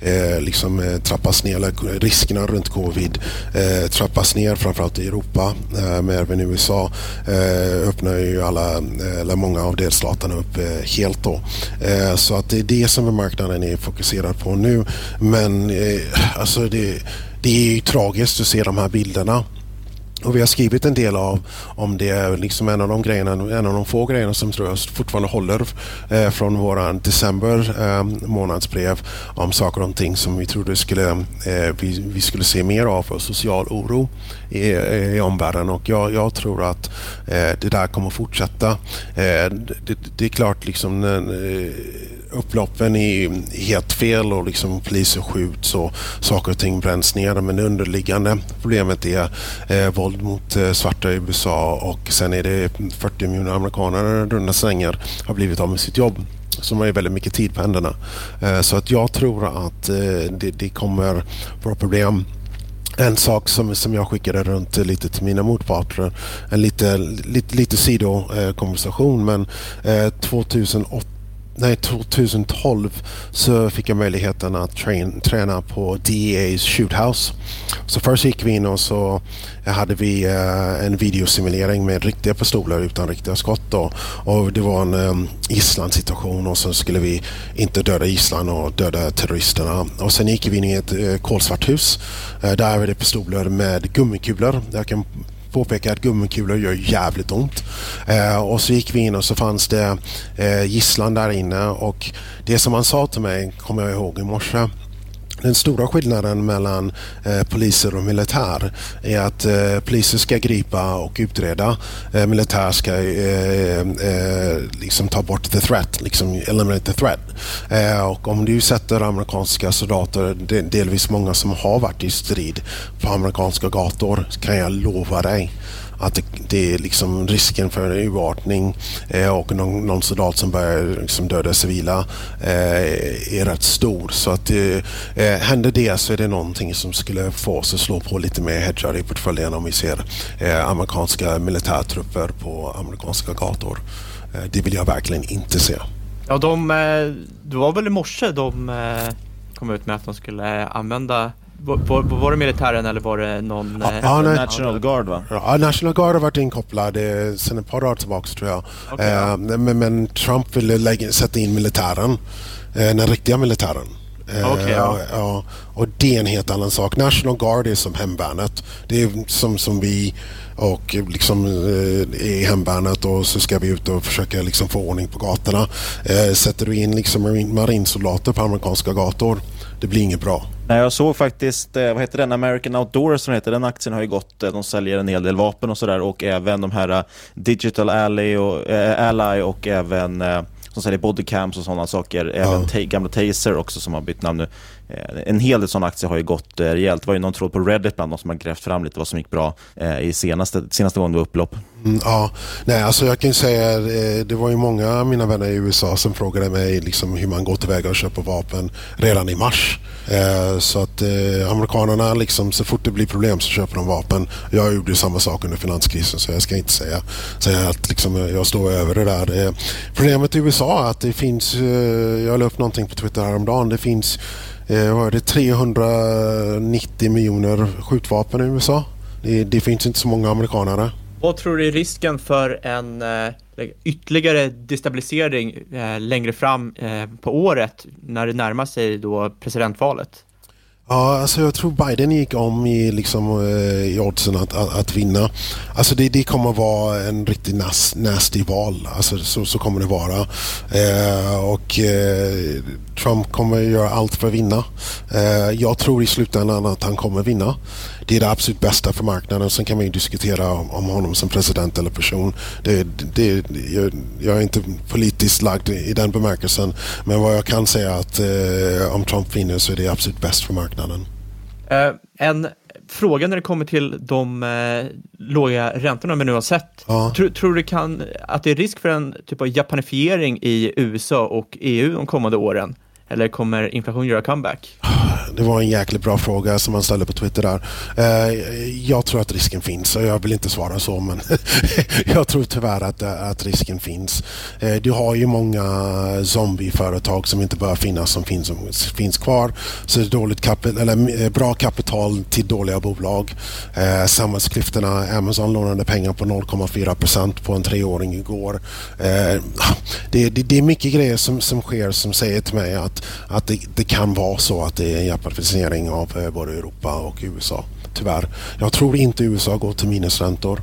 eh, liksom, eh, trappas ner, eller riskerna runt covid eh, trappas ner framförallt i Europa eh, men även i USA eh, öppnar ju alla, eh, eller många av delstaterna upp eh, helt då. Eh, så att det är det som marknaden är fokuserad på nu men eh, alltså det, det är ju tragiskt att se de här bilderna och vi har skrivit en del av om det. Liksom en av de grejerna, en av de få grejerna som tror jag fortfarande håller eh, från våra december eh, månadsbrev om saker och ting som vi trodde skulle, eh, vi, vi, skulle se mer av för social oro i, i omvärlden och jag, jag tror att eh, det där kommer fortsätta. Eh, det, det, är klart liksom eh, upploppen är helt fel och liksom poliser skjuts och saker och ting bränns ner. Men det underliggande problemet är eh, våld mot eh, svarta i USA och sen är det 40 miljoner amerikaner runda slängar har blivit av med sitt jobb som har väldigt mycket tid på händerna. Eh, så att jag tror att eh, det, det kommer vara problem en sak som, som jag skickade runt lite till mina motparter, en lite, lite, lite sidokonversation men eh, 2008 nej, 2012 så fick jag möjligheten att train, träna på DEA's shoothouse. Så först gick vi in och så hade vi eh, en videosimulering med riktiga pistoler utan riktiga skott. Då. Och det var en um, gisslansituation och så skulle vi inte döda gisslan och döda terroristerna. Och sen gick vi in i ett eh, kolsvart hus. Där var det pistoler med gummikulor. Jag kan påpekade att gummikulor gör jävligt ont. Eh, och så gick vi in och så fanns det eh, gisslan där inne och det som han sa till mig kommer jag ihåg i morse den stora skillnaden mellan eh, poliser och militär är att eh, poliser ska gripa och utreda. Eh, militär ska eh, eh, liksom ta bort the threat, liksom eliminate the threat. Eh, och om du sätter amerikanska soldater, delvis många som har varit i strid på amerikanska gator, kan jag lova dig att det, det, är liksom risken för urartning eh, och någon, någon soldat som börjar liksom döda civila eh, är rätt stor. Så att eh, eh, händer det så är det någonting som skulle få oss att slå på lite mer hedgar i portföljen om vi ser eh, amerikanska militärtrupper på amerikanska gator. Eh, det vill jag verkligen inte se. Ja, de, eh, det var väl i morse de eh, kom ut med att de skulle eh, använda var, var, det militären eller var det någon... Ja, eh, nej, National Guard va? Ja, National Guard har varit inkopplad eh, sedan ett par dagar tillbaka tror jag. Okay, eh, ja. men, men, Trump ville lägga, sätta in militären, eh, den riktiga militären. Okay, ja. ja. Och det är en helt annan sak. National Guard är som hemvärnet. Det är som, som vi och liksom eh, i hemvärnet och så ska vi ut och försöka liksom få ordning på gatorna. Eh, sätter du in liksom marinsoldater på amerikanska gator, det blir inget bra. Nej, jag såg faktiskt, eh, vad heter den, American Outdoors som heter, den aktien har ju gått, de säljer en hel del vapen och sådär och även de här Digital Ally och, äh, Ally och även äh, som säljer bodycams och sådana saker. Även ja. gamla Taser också som har bytt namn nu. Eh, en hel del sådana aktier har ju gått eh, rejält. Det var ju någon tråd på Reddit bland de som har grävt fram lite vad som gick bra eh, i senaste, senaste gången det var upplopp. Mm, ja, nej alltså jag kan säga eh, det var ju många av mina vänner i USA som frågade mig liksom hur man går tillväga och köper vapen redan i mars. Eh, så att eh, amerikanerna liksom så fort det blir problem så köper de vapen. Jag gjorde samma sak under finanskrisen så jag ska inte säga, säga att liksom jag står över det där. Problemet i USA är att det finns, jag la upp någonting på Twitter häromdagen, det finns vad är det, 390 miljoner skjutvapen i USA. Det, det, finns inte så många amerikanare. Vad tror du är risken för en eh, ytterligare destabilisering eh, längre fram eh, på året när det närmar sig då presidentvalet? Ja, alltså jag tror Biden gick om i, liksom, eh, i oddsen att, att, att, vinna. Alltså det, det kommer vara en riktigt nas, nasty val. Alltså så, så kommer det vara. Eh, och eh, Trump kommer göra allt för att vinna. Eh, jag tror i slutändan att han kommer vinna. Det är det absolut bästa för marknaden. Sen kan man ju diskutera om, om honom som president eller person. Det, det, jag, jag, är inte politiskt lagd i den bemärkelsen. Men vad jag kan säga att eh, om Trump vinner så är det absolut bäst för marknaden. Uh, en fråga när det kommer till de eh, låga räntorna vi nu har sett. Ja. Tror, tror du kan, att det är risk för en typ av japanifiering i USA och EU de kommande åren? Eller kommer inflation göra comeback? Det var en jäkligt bra fråga som man ställde på Twitter där. Eh, jag tror att risken finns och jag vill inte svara så men jag tror tyvärr att, att risken finns. Eh, du har ju många zombieföretag som inte bör finnas som finns, som finns kvar. Så det är dåligt kapital, eller eh, bra kapital till dåliga bolag. Samhällsklyftorna, Amazon lånade pengar på 0,4 procent på en treåring igår. Det, det, det, är mycket grejer som, som sker som säger till mig att, att det, det kan vara så att det är en japanisering av eh, både Europa och USA. Tyvärr. Jag tror inte USA går till minusräntor.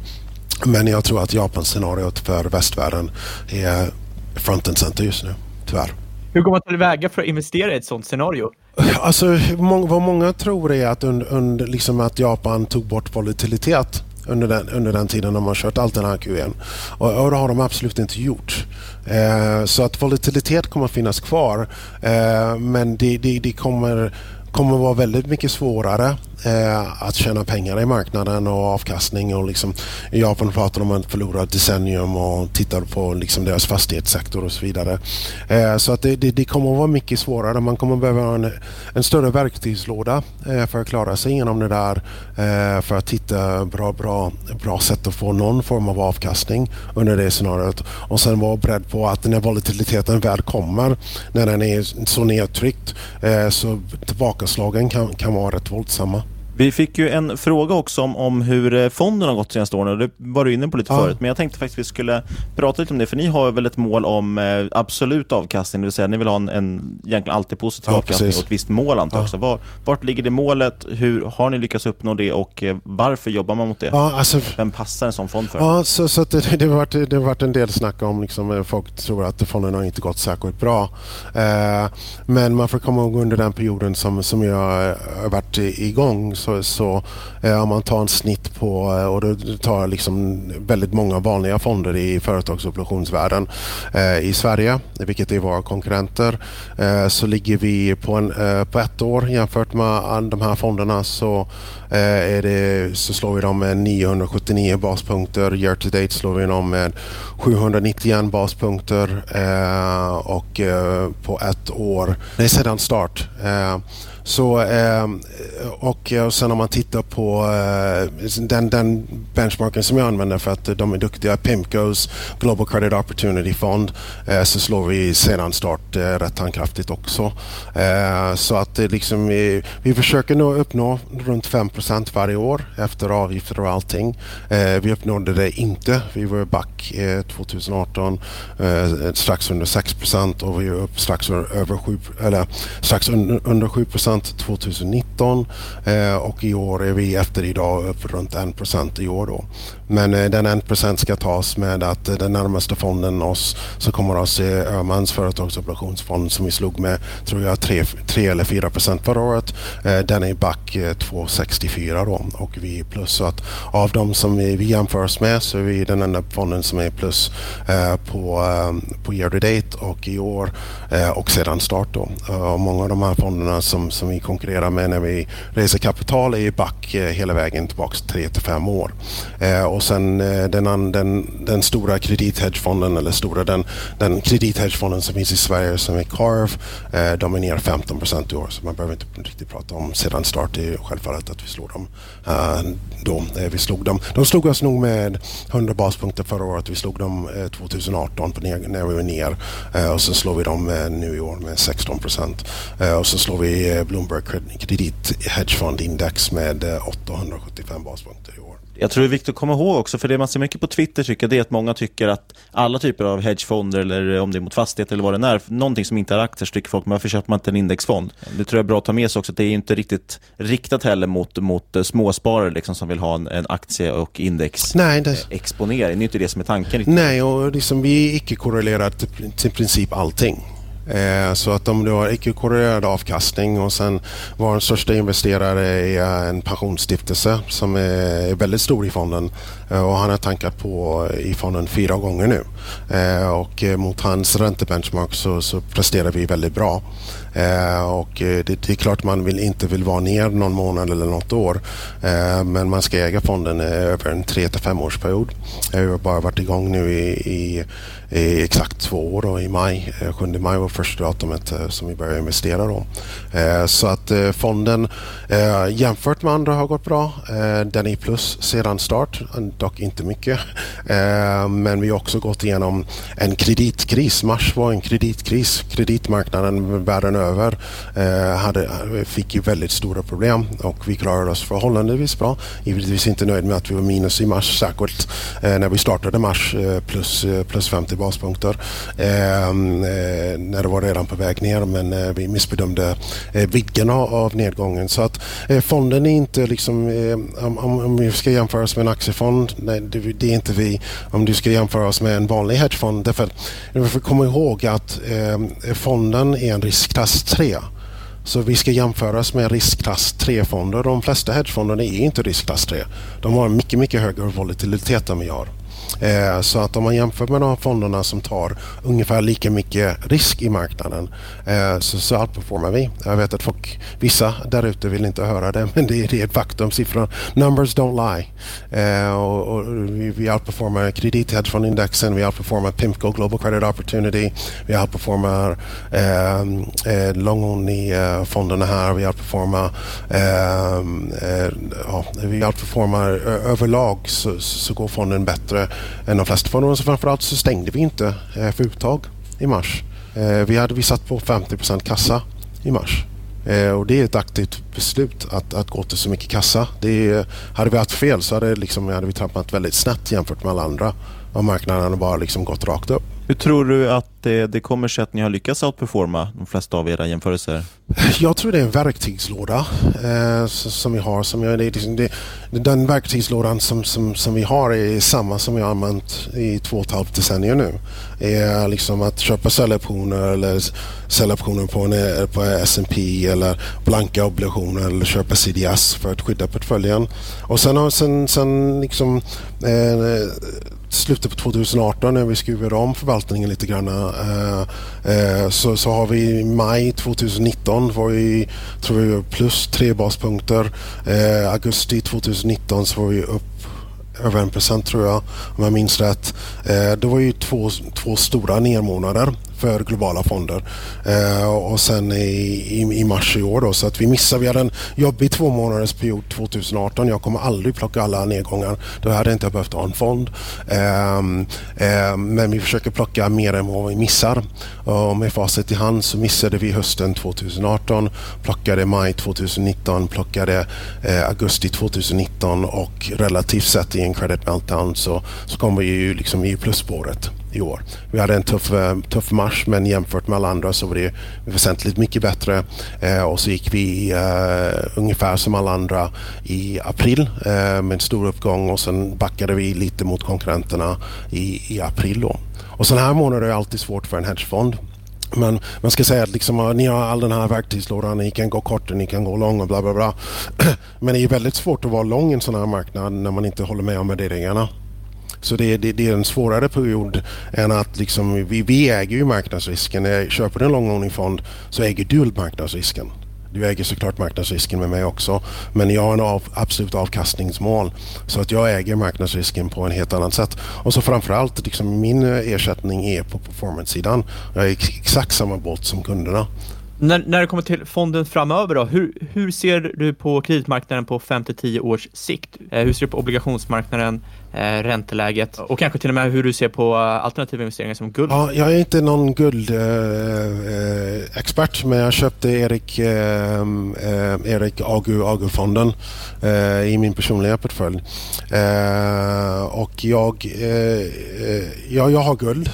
Men jag tror att Japans scenariot för västvärlden är front and center just nu. Tyvärr. Hur går man tillväga för att investera i ett sådant scenario? Alltså, vad många tror är att, under, under, liksom att Japan tog bort volatilitet under den, under den tiden de har kört allt den här QE'n. Och, och det har de absolut inte gjort. Eh, så att volatilitet kommer att finnas kvar eh, men det, det, det kommer kommer vara väldigt mycket svårare eh, att tjäna pengar i marknaden och avkastning. Och liksom, I Japan pratar de om ett förlorat decennium och tittar på liksom deras fastighetssektor och så vidare. Eh, så att det, det, det, kommer att vara mycket svårare. Man kommer behöva en, en större verktygslåda eh, för att klara sig igenom det där. Eh, för att hitta bra, bra, bra sätt att få någon form av avkastning under det scenariot. Och sen vara beredd på att när volatiliteten väl kommer, när den är så nedtryckt, eh, så tillbakaslagen kan, kan vara rätt våldsamma. Vi fick ju en fråga också om, om hur eh, fonden har gått senaste åren det var du inne på lite ja. förut. Men jag tänkte faktiskt att vi skulle prata lite om det för ni har väl ett mål om eh, absolut avkastning, det vill säga ni vill ha en, en egentligen alltid positiv ja, avkastning precis. och ett visst mål antar jag ja. Var, vart ligger det målet? Hur har ni lyckats uppnå det och eh, varför jobbar man mot det? Ja, alltså, Vem passar en sån fond för? Ja, så, så det, det, har varit, det har varit en del snack om liksom, folk tror att fonden har inte gått särskilt bra. Eh, men man får komma ihåg under den perioden som, som jag har varit igång så, så Eh, om man tar en snitt på, eh, och då tar liksom väldigt många vanliga fonder i företagsobligationsvärlden eh, i Sverige, vilket är våra konkurrenter, eh, så ligger vi på, en, eh, på ett år jämfört med de här fonderna så, är det, så slår vi dem med 979 baspunkter. Year to date slår vi dem med 791 baspunkter och på ett år, nej sedan start så, eh, och sen om man tittar på, eh, den, den benchmarken som jag använder för att de är duktiga, Pimcos Global Credit Opportunity Fond, eh, så slår vi sedan start eh, rätt handkraftigt också. Eh, så att det liksom, vi, vi försöker nå uppnå runt 5% varje år efter avgifter och allting. Eh, vi uppnådde det inte. Vi var back eh, 2018 eh, strax under 6% och vi är upp strax över 7, eller strax under, under 7 2019 eh, och i år är vi efter idag upp runt 1 i år då. Men eh, den 1% ska tas med att eh, den närmaste fonden oss så kommer oss se Öhmans företagsobligationsfond som vi slog med tror jag 3, 3 eller 4 procent förra året. Den är back 2,64 då och vi är plus. Så att av de som vi, vi jämför oss med så är vi den enda fonden som är plus på, på year to date och i år och sedan start då. Och många av de här fonderna som, som som vi konkurrerar med när vi reser kapital är back eh, hela vägen tillbaka 3 till 5 år eh, och sen eh, den, den, den stora kredithedgefonden eller stora den, den kredithedgefonden som finns i Sverige som är Carve de är ner 15 procent i år så man behöver inte riktigt prata om sedan start. Det är självfallet att vi slår dem då. Vi slog dem. De slog oss nog med 100 baspunkter förra året. Vi slog dem 2018 när vi var ner och så slår vi dem nu i år med 16 procent. Och så slår vi Bloomberg Kredit Hedgefond Index med 875 baspunkter i år. Jag tror det är viktigt att komma ihåg också, för det man ser mycket på Twitter tycker det är att många tycker att alla typer av hedgefonder eller om det är mot fastighet eller vad det är, någonting som inte är aktier så tycker folk, varför köper man inte en indexfond? Det tror jag är bra att ta med sig också, att det är inte riktigt riktat heller mot, mot småsparare liksom, som vill ha en, en aktie och indexexponering. Det... det är inte det som är tanken. Riktigt. Nej, och liksom, vi är icke korrelerat till, till princip allting. Eh, så att om du har icke-korrelerad avkastning och sen vår största investerare är eh, en pensionsstiftelse som är väldigt stor i fonden eh, och han har tankat på i fonden fyra gånger nu. Och mot hans räntebenchmark så, så presterar vi väldigt bra. och det, det, är klart man vill, inte vill vara ner någon månad eller något år. men man ska äga fonden över en tre till års period. Jag har bara varit igång nu i, i i exakt två år då, i maj. Eh, 7 maj var första datumet eh, som vi började investera då. Eh, så att fonden jämfört med andra har gått bra. Den är plus sedan start, dock inte mycket. Men vi har också gått igenom en kreditkris. Mars var en kreditkris. Kreditmarknaden världen över hade, fick ju väldigt stora problem och vi klarade oss förhållandevis bra. Givetvis inte nöjd med att vi var minus i mars, särskilt när vi startade mars plus, plus 50 baspunkter ehm, eh, när det var redan på väg ner men eh, vi missbedömde eh, vidden av nedgången. Så att eh, fonden är inte liksom, eh, om, om vi ska jämföra oss med en aktiefond, nej, det, det, är inte vi. Om du ska jämföra oss med en vanlig hedgefond, därför, vi får komma ihåg att eh, fonden är en riskklass 3. Så vi ska jämföras med riskklass 3-fonder. De flesta hedgefonderna är inte riskklass 3. De har mycket, mycket högre volatilitet än vi har. Eh, så att om man jämför med de fonderna som tar ungefär lika mycket risk i marknaden eh, så, så outperformar vi. Jag vet att folk, vissa där ute vill inte höra det men det, det är ett faktum. Siffror, numbers don't lie. Eh, och, och vi, vi outperformar kredithedgefondindexen, vi outperformar Pimco Global Credit Opportunity, vi outperformar eh, long only-fonderna här, vi outperformar, eh, ja, vi outperformar överlag så, så går fonden bättre de flesta fonder. Framförallt så stängde vi inte eh, för uttag i mars. Eh, vi hade vi satt på 50% kassa i mars. Eh, och det är ett aktivt beslut att, att gå till så mycket kassa. Det hade vi haft fel så hade, liksom, hade vi trampat väldigt snett jämfört med alla andra. Och marknaden hade bara liksom gått rakt upp. Hur tror du att det, det kommer sig att ni har lyckats outperforma de flesta av era jämförelser? Jag tror det är en verktygslåda eh, som vi har. Som jag, det, liksom, det, den verktygslådan som, som, som vi har är samma som vi har använt i två och ett halvt decennier nu. Är liksom att köpa säljoptioner eller säljoptioner på, en, eh, på S&P eller blanka obligationer eller köpa CDS för att skydda portföljen. Och sen har sen, sen liksom eh, slutet på 2018 när vi skruvade om förvaltningen lite grann eh, eh, så, så har vi i maj 2019 var vi, tror vi plus tre baspunkter. Eh, augusti 2019 så var vi upp över en procent tror jag om jag minns rätt. Eh, det var ju två, två stora nermånader för globala fonder. Eh, och sen i, i, i, mars i år då, så att vi missar, vi hade en jobbig två månaders period 2018. Jag kommer aldrig plocka alla nedgångar. Då hade jag inte behövt ha en fond. Eh, eh, men vi försöker plocka mer än vad vi missar. Och med facit i hand så missade vi hösten 2018, plockade maj 2019, plockade eh, augusti 2019 och relativt sett i en credit meltdown så, så kommer vi ju liksom i plusspåret i år. Vi hade en tuff, eh, tuff mars men jämfört med alla andra så var det väsentligt mycket bättre. Eh, och så gick vi eh, ungefär som alla andra i april eh, med en stor uppgång och sen backade vi lite mot konkurrenterna i, i april. Då. Och sådana här månader är alltid svårt för en hedgefond. Men man ska säga att liksom, ni har all den här verktygslådan, ni kan gå kort och ni kan gå lång och bla bla bla. Men det är väldigt svårt att vara lång i en sån här marknad när man inte håller med om värderingarna. Så det, det, det, är en svårare period än att liksom, vi, vi äger ju marknadsrisken. När jag köper en långlåningfond så äger du marknadsrisken. Du äger såklart marknadsrisken med mig också. Men jag har en av, absolut avkastningsmål. Så att jag äger marknadsrisken på en helt annat sätt. Och så framförallt, liksom, min ersättning är på performance-sidan. Jag är exakt samma båt som kunderna. När, när det kommer till fonden framöver, då, hur, hur ser du på kreditmarknaden på 5-10 års sikt? Eh, hur ser du på obligationsmarknaden, ränteläget och kanske till och med hur du ser på alternativa investeringar som guld? Ja, jag är inte någon guldexpert, eh, men jag köpte Erik, eh, eh Erik Agu Agu-fonden eh, i min personliga portfölj. Eh, och jag, ja, jag har guld.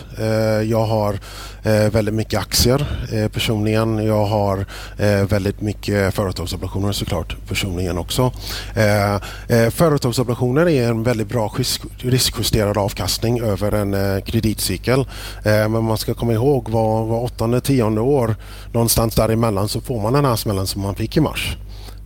jag har eh, väldigt mycket aktier eh, personligen. Jag har eh, väldigt mycket företagsobligationer såklart personligen också. Eh, eh företagsobligationer är en väldigt bra riskjusterad avkastning över en eh, kreditcykel. Eh, men man ska komma ihåg var, var åttonde, tionde år någonstans däremellan så får man den här smällen som man fick i mars.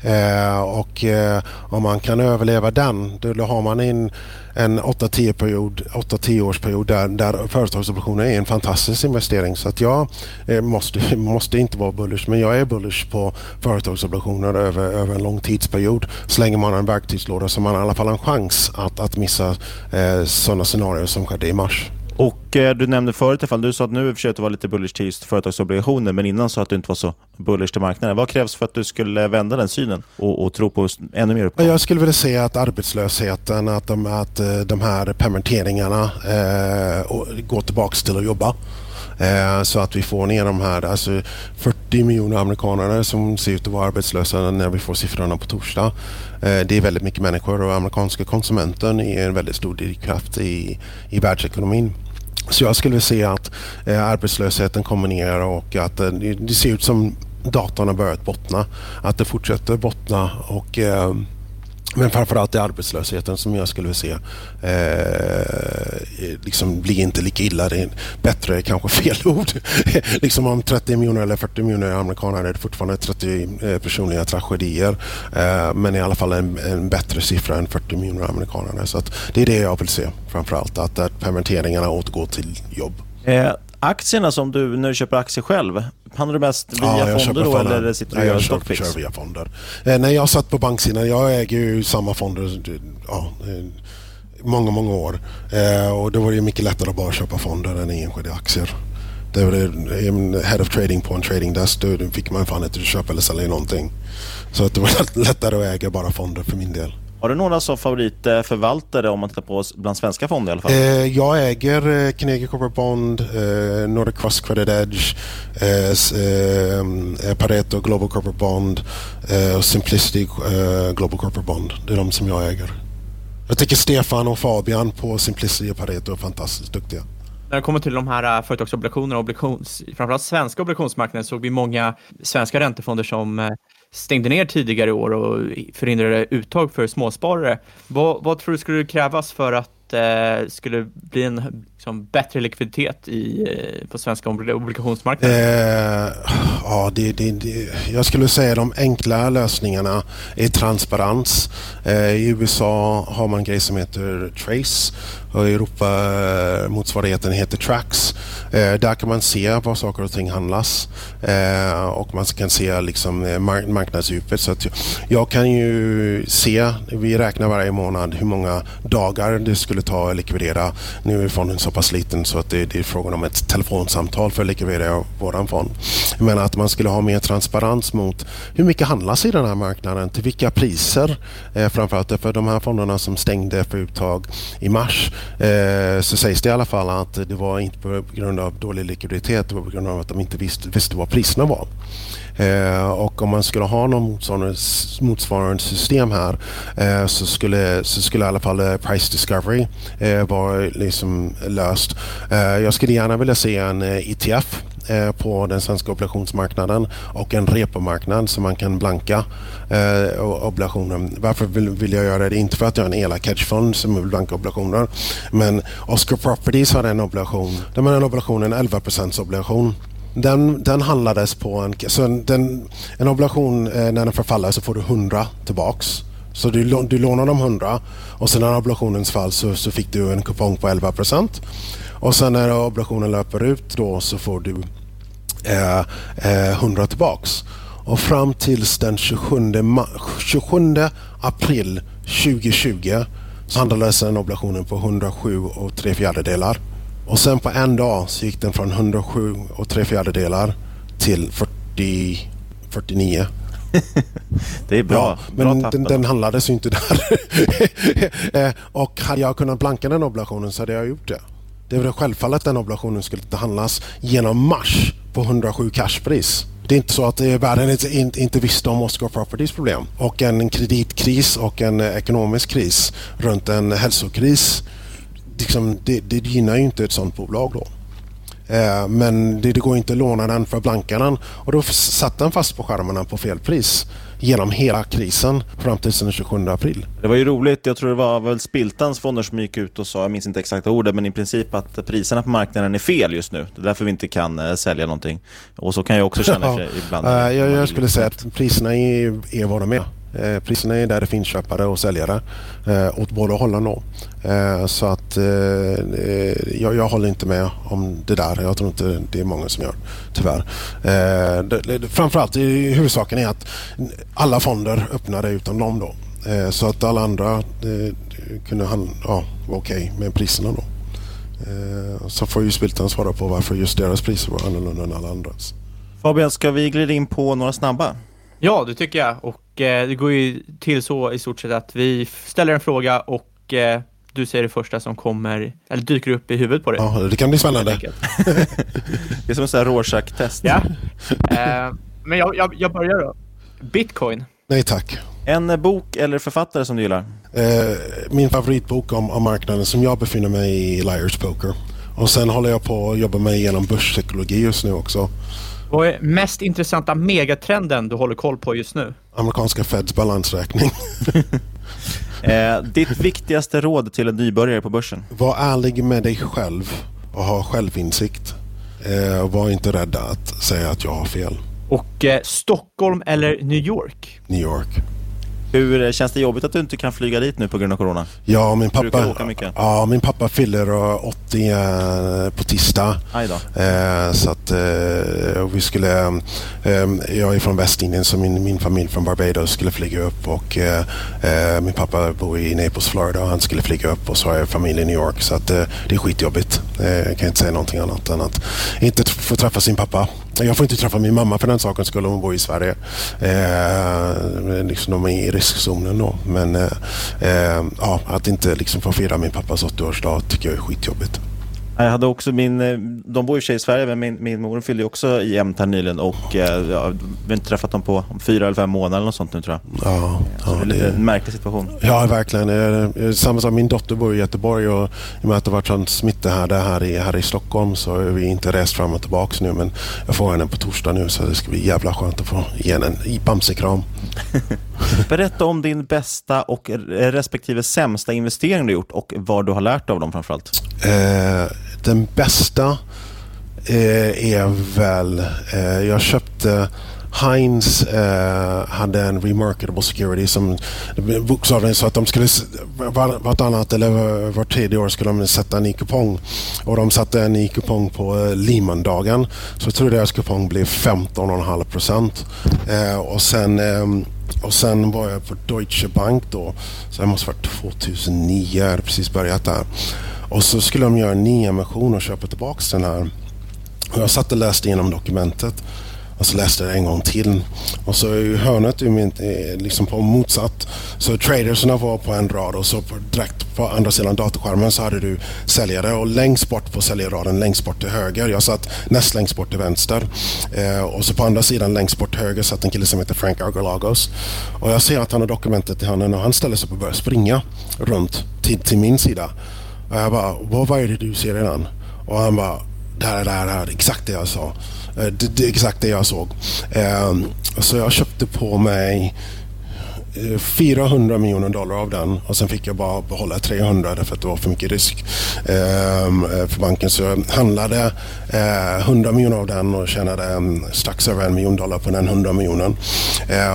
Eh, och eh, om man kan överleva den, då, har man en, en 8-10 period, 8-10 årsperiod där, där företagsobligationer är en fantastisk investering. Så att jag eh, måste, måste inte vara bullish, men jag är bullish på företagsobligationer över, över en lång tidsperiod. Så länge man har en verktygslåda så man i alla fall en chans att, att missa eh, sådana scenarier som skedde i mars. Och eh, Du nämnde förut, ifall du sa att nu försökte vara lite bullish till just företagsobligationer, men innan sa att du inte var så bullish till marknaden. Vad krävs för att du skulle vända den synen och, och tro på ännu mer uppgång? Jag skulle vilja säga att arbetslösheten, att de, att eh, de här permitteringarna eh, går tillbaka till att jobba. Eh, så att vi får ner de här alltså 40 miljoner amerikaner som ser ut att vara arbetslösa när vi får siffrorna på torsdag. Eh, det är väldigt mycket människor och amerikanska konsumenten är en väldigt stor drivkraft i, i världsekonomin. Så jag skulle säga att eh, arbetslösheten kommer ner och att eh, det ser ut som datorn har börjat bottna. Att det fortsätter bottna och eh, men framförallt är arbetslösheten som jag skulle vilja se eh, liksom blir inte lika illa. Det är bättre kanske fel ord. liksom om 30 miljoner eller 40 miljoner amerikaner är det fortfarande 30 eh, personliga tragedier. Eh, men i alla fall en, en, bättre siffra än 40 miljoner amerikaner. Så det är det jag vill se framförallt. Att, att permitteringarna återgår till jobb. Eh, Eh, aktierna som du, när du köper aktier själv, handlar du mest via ja, fonder då eller sitter du och gör stockpicks? Jag kör via fonder. Eh, när jag satt på banksidan, jag äger ju samma fonder ja, eh, många, många år. Eh, och då var det mycket lättare att bara köpa fonder än enskilda aktier. Det var det, head of trading på en trading desk, då fick man fan inte köpa eller sälja någonting. Så att det var lättare att äga bara fonder för min del. Har du några som favoritförvaltare om man tittar på bland svenska fonder i alla fall? Eh, jag äger eh, Carnegie Corporate Bond, eh, Nordic Cross Credit Edge, eh, eh, Pareto Global Corporate Bond eh, och Simplicity eh, Global Corporate Bond. Det är de som jag äger. Jag tycker Stefan och Fabian på Simplicity och Pareto är fantastiskt duktiga. När det kommer till de här företagsobligationerna, obligations, framförallt svenska obligationsmarknaden, såg vi många svenska räntefonder som stängde ner tidigare i år och förhindrade uttag för småsparare. Vad, vad tror du skulle krävas för att det eh, skulle bli en liksom, bättre likviditet i, eh, på svenska obligationsmarknaden? Eh, ja, det, det, det, jag skulle säga de enkla lösningarna är transparens. Eh, I USA har man en grej som heter Trace och i Europa eh, motsvarigheten heter Trax. Eh, där kan man se var saker och ting handlas eh, och man kan se liksom eh, mark marknadsdjupet. Så att jag kan ju se, vi räknar varje månad hur många dagar det skulle ta att likvidera. Nu är fonden så pass liten så att det, det är frågan om ett telefonsamtal för att likvidera vår fond. Men att man skulle ha mer transparens mot hur mycket handlas i den här marknaden, till vilka priser. Eh, framförallt för de här fonderna som stängde för uttag i mars eh, så sägs det i alla fall att det var inte på grund av dålig likviditet, det var på grund av att de inte visste, visste vad priserna var. Eh, och om man skulle ha någon motsvarande, motsvarande system här eh, så, skulle, så skulle i alla fall eh, price discovery eh, vara liksom löst. Eh, jag skulle gärna vilja se en eh, ETF eh, på den svenska obligationsmarknaden och en repomarknad så man kan blanka eh, obligationen. Varför vill, vill, jag göra det? Inte för att jag är en elak hedgefond som vill blanka obligationer. Men Oscar Properties har en obligation. De har en obligation, en 11% obligation. Den, den handlades på en... Så den, en obligation, eh, när den förfaller så får du 100 tillbaks. Så du, du lånar dem 100 och sen när obligationens fall så, så fick du en kupong på 11 procent. Och sen när obligationen löper ut då så får du eh, eh, 100 tillbaks. Och fram tills den 27, 27 april 2020 så handlades den obligationen på 107 och 3 fjärdedelar. Och sen på en dag så gick den från 107 och tre fjärdedelar till 40, 49. det är bra. Ja, men bra den, den handlades ju inte där. Eh, och hade jag kunnat blanka den oblationen så hade jag gjort det. Det var självfallet den oblationen skulle inte handlas genom mars på 107 cashpris. Det är inte så att världen inte, inte visste om Oscar Properties problem. Och en kreditkris och en ekonomisk kris runt en hälsokris liksom, det, det gynnar ju inte ett sånt bolag då. Eh, men det, det, går inte att låna den för blanka den och då satt den fast på skärmarna på fel pris genom hela krisen fram till den 27 april. Det var ju roligt. Jag tror det var väl Spiltans fonder som gick ut och sa, jag minns inte exakta ordet, men i princip att priserna på marknaden är fel just nu. Det är därför vi inte kan äh, sälja någonting. Och så kan jag också känna ja, ibland. Äh, jag, jag skulle säga att priserna är, är vad de är. Eh, priserna är där det finns köpare och säljare eh, åt båda hållen. Då. Eh, så att eh, jag, jag, håller inte med om det där. Jag tror inte det är många som gör, tyvärr. Eh, det, framförallt i huvudsaken är att alla fonder öppnade utan dem. Då. Eh, så att alla andra eh, kunde han, ja, vara okej okay med priserna. Då. Eh, så får ju Spiltan svara på varför just deras priser var annorlunda än alla andras. Fabian, ska vi glida in på några snabba? Ja, det tycker jag. Och eh, det går ju till så i stort sett att vi ställer en fråga och eh, du säger det första som kommer, eller dyker upp i huvudet på dig. Ja, det kan bli spännande. det är som en sån här Rorschach-test. Ja. Eh, men jag, jag, jag börjar då. Bitcoin. Nej tack. En bok eller författare som du gillar? Eh, min favoritbok om, om marknaden som jag befinner mig i, Liars Poker. Och sen håller jag på att jobba mig igenom börspsykologi just nu också. Vad är mest intressanta megatrenden du håller koll på just nu? Amerikanska Feds balansräkning. eh, ditt viktigaste råd till en nybörjare på börsen? Var ärlig med dig själv och ha självinsikt. Eh, var inte rädd att säga att jag har fel. Och eh, Stockholm eller New York? New York. Hur känns det jobbigt att du inte kan flyga dit nu på grund av corona? Ja, min pappa, ja, min pappa fyller 80 eh, på tisdag. Eh, så att eh, vi skulle, eh, jag är från Västindien så min, min familj från Barbados skulle flyga upp och eh, eh, min pappa bor i Naples, Florida och han skulle flyga upp och så har jag familj i New York så att det är skitjobbigt. jag kan inte säga någonting annat än att inte få träffa sin pappa. Jag får inte träffa min mamma för den sakens skull. hon bor i Sverige. Eh, liksom de är i riskzonen då. Men eh, eh, ja, att inte liksom få fira min pappas 80-årsdag tycker jag är skitjobbigt. Jag hade också min, eh, de bor sig i Sverige, men min, min mor fyllde också i jämnt här nyligen och eh, jag har inte träffat dem på fyra eller fem månader eller något sånt nu tror jag. Ja, så ja, det är lite det... en märklig situation. Ja, verkligen. Samma sak, min dotter bor i Göteborg och i och med att det varit sån smitta här, här, i, här i Stockholm så har vi inte rest fram och tillbaka nu men jag får henne på torsdag nu så det ska bli jävla skönt att få ge henne en bamsekram. Berätta om din bästa och respektive sämsta investering du gjort och vad du har lärt av dem framförallt. Eh, den bästa eh, är väl, eh, jag köpte Heinz eh, hade en remarkable security som bokstavligen sa att de skulle vartannat eller var tredje år skulle de sätta en ny kupong. Och de satte en ny kupong på eh, Lehman-dagen. Så jag tror deras kupong blev 15,5 procent. Eh, och sen eh, och sen var jag på Deutsche Bank då. Så det måste varit 2009, jag hade precis börjat där. Och så skulle de göra en nyemission och köpa tillbaka den här. Och jag satt och läste igenom dokumentet. Och så läste jag det en gång till. Och så i hörnet liksom på motsatt. Så tradersen var på en rad och så på, direkt på andra sidan datorskärmen så hade du säljare och längst bort på säljarraden, längst bort till höger. Jag satt näst längst bort till vänster. Eh, och så på andra sidan längst bort till höger satt en kille som heter Frank Argolagos. Och jag ser att han har dokumentet i handen och han ställer sig upp och börjar springa runt till, till min sida. Och jag bara, vad är det du ser redan? Och han bara, det här, där, exakt det jag sa. Eh, det, det, exakt det jag såg. Ehm, så jag köpte på mig eh, 400 miljoner dollar av den och sen fick jag bara behålla 300 därför att det var för mycket risk ehm, eh, för banken. Så jag handlade 100 miljoner av den och tjänade mm, strax över en miljon dollar på den 100 miljonen.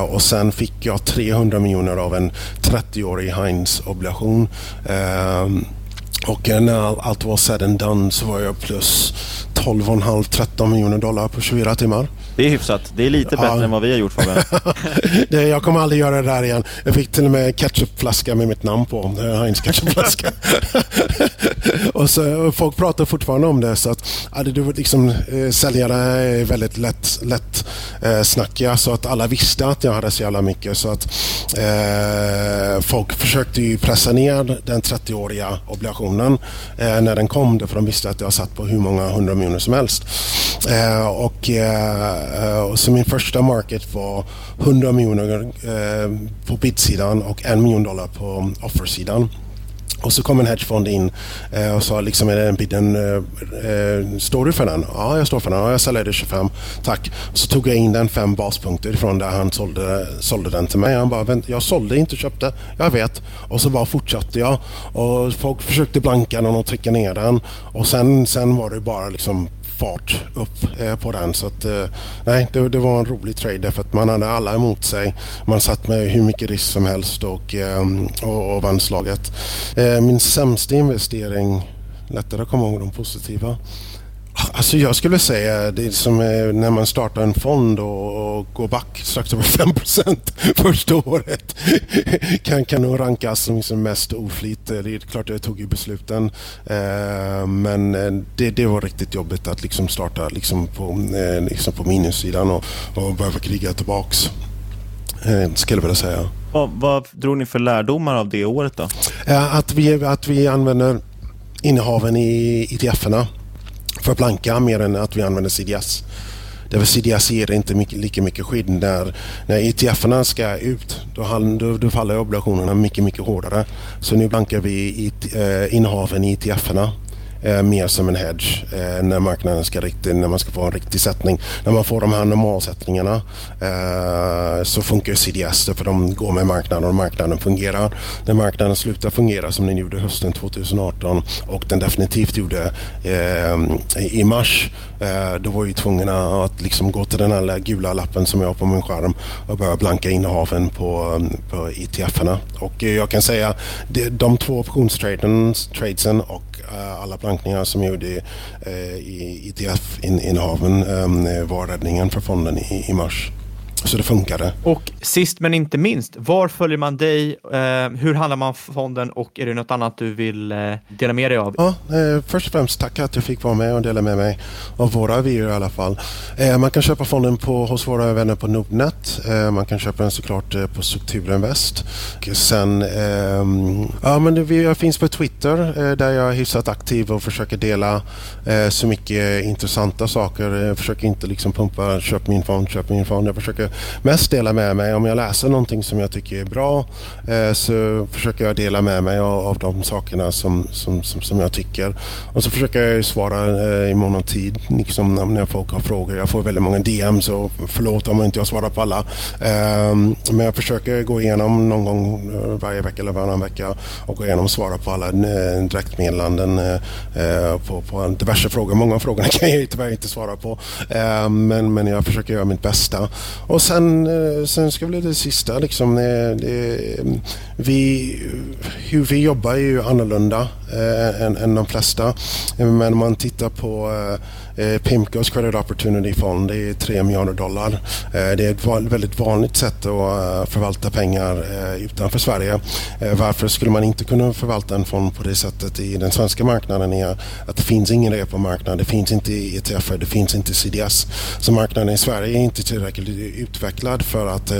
Och sen fick jag 300 miljoner av en 30-årig Heinz-obligation. Ehm, och när allt var said and done så var jag plus 12,5-13 miljoner dollar på 24 timmar. Det är hyfsat. Det är lite bättre ja. än vad vi har gjort Fabian. jag kommer aldrig göra det där igen. Jag fick till och med ketchupflaska med mitt namn på. Heinz ketchupflaska. och så, och folk pratar fortfarande om det. Så att, det, liksom, eh, säljare är väldigt lätt, lätt eh, snackiga. Så att alla visste att jag hade så jävla mycket. Så att eh, folk försökte ju pressa ner den 30-åriga obligationen eh, när den kom. För de visste att jag satt på hur många hundra miljoner som helst. Eh, och eh, så min första market var 100 miljoner uh, på bidsidan och en miljon dollar på offersidan. Och så kom en hedgefond in eh, och sa liksom, är det en bidden, eh, eh, står du för den? Ja, jag står för den. Ja, jag säljer det 25. Tack. Så tog jag in den fem baspunkter ifrån där han sålde, sålde den till mig. Han bara, jag sålde inte, köpte. Jag vet. Och så bara fortsatte jag. Och folk försökte blanka den och trycka ner den. Och sen, sen var det bara liksom fart upp eh, på den. Så att, eh, nej, det, det, var en rolig trade därför att man hade alla emot sig. Man satt med hur mycket risk som helst och, eh, och, och vann slaget. Eh, min sämsta investering, lättare att komma ihåg de positiva. Alltså jag skulle säga det är som när man startar en fond och, och går back strax över 5 första året. kan, kan nog rankas som liksom mest oflit. Det är klart jag tog ju besluten. Eh, men eh, det, det var riktigt jobbigt att liksom starta liksom på, eh, liksom på minussidan och, och behöva kriga tillbaks. Eh, skulle jag vilja säga. Vad, vad drog ni för lärdomar av det året då? Att vi, att vi använder innehaven i ETF-erna för blanka mer än att vi använder CDS. Därför CDS ger inte mycket, lika mycket skydd när, när ETFerna ska ut. Då, då, då faller obligationerna mycket, mycket hårdare. Så nu blankar vi it, eh, innehaven i ETFerna eh, mer som en hedge eh, när marknaden ska riktigt, när man ska få en riktig sättning. När man får de här normalsättningarna eh, så funkar CDS för de går med marknaden och marknaden fungerar. När marknaden slutar fungera som den gjorde hösten 2018 och den definitivt gjorde eh, i mars eh, då var vi tvungna att liksom gå till den här gula lappen som jag har på min skärm och börja blanka innehaven på, på ETFerna. Och eh, jag kan säga de två optionstradesen och Eh, alla plankningar som gjorde eh, i ETF-innehaven eh, var räddningen för fonden i mars. Så det funkade. Och sist men inte minst, var följer man dig? Eh, hur handlar man fonden och är det något annat du vill eh, dela med dig av? Ja, eh, först och främst tack att jag fick vara med och dela med mig av våra vyer i alla fall. Eh, man kan köpa fonden på, hos våra vänner på Nordnet. Eh, man kan köpa den såklart eh, på Strukturinvest. Sen, ehm, ja men det, jag finns på Twitter där jag är hyfsat aktiv och försöker dela så mycket intressanta saker. Jag försöker inte liksom pumpa köp min fond, köp min fond. Jag försöker mest dela med mig. Om jag läser någonting som jag tycker är bra eh, så försöker jag dela med mig av, de sakerna som, som, som, som, jag tycker. Och så försöker jag svara eh, i mån av tid liksom när folk har frågor. Jag får väldigt många DM, så förlåt om jag inte svarar på alla. Ehm, men jag försöker gå igenom någon gång eh, varje vecka eller varannan vecka och gå igenom och svara på alla direktmeddelanden på, på diverse frågor. Många av frågorna kan jag tyvärr inte svara på. Ehm, men, men jag försöker göra mitt bästa. Och och sen, eh, sen ska bli det sista liksom. Eh, det, det, vi, hur vi jobbar är ju annorlunda eh, än, än de flesta. Men om man tittar på eh, Eh, Pimcos Credit Opportunity Fond, det är 3 miljarder dollar. Eh, det är ett väldigt vanligt sätt att eh, förvalta pengar utanför Sverige. Varför skulle man inte kunna förvalta en fond på det sättet i den svenska marknaden är att det finns ingen repomarknad, det finns inte ETF, det finns inte CDS. Så marknaden i Sverige är inte tillräckligt utvecklad för att,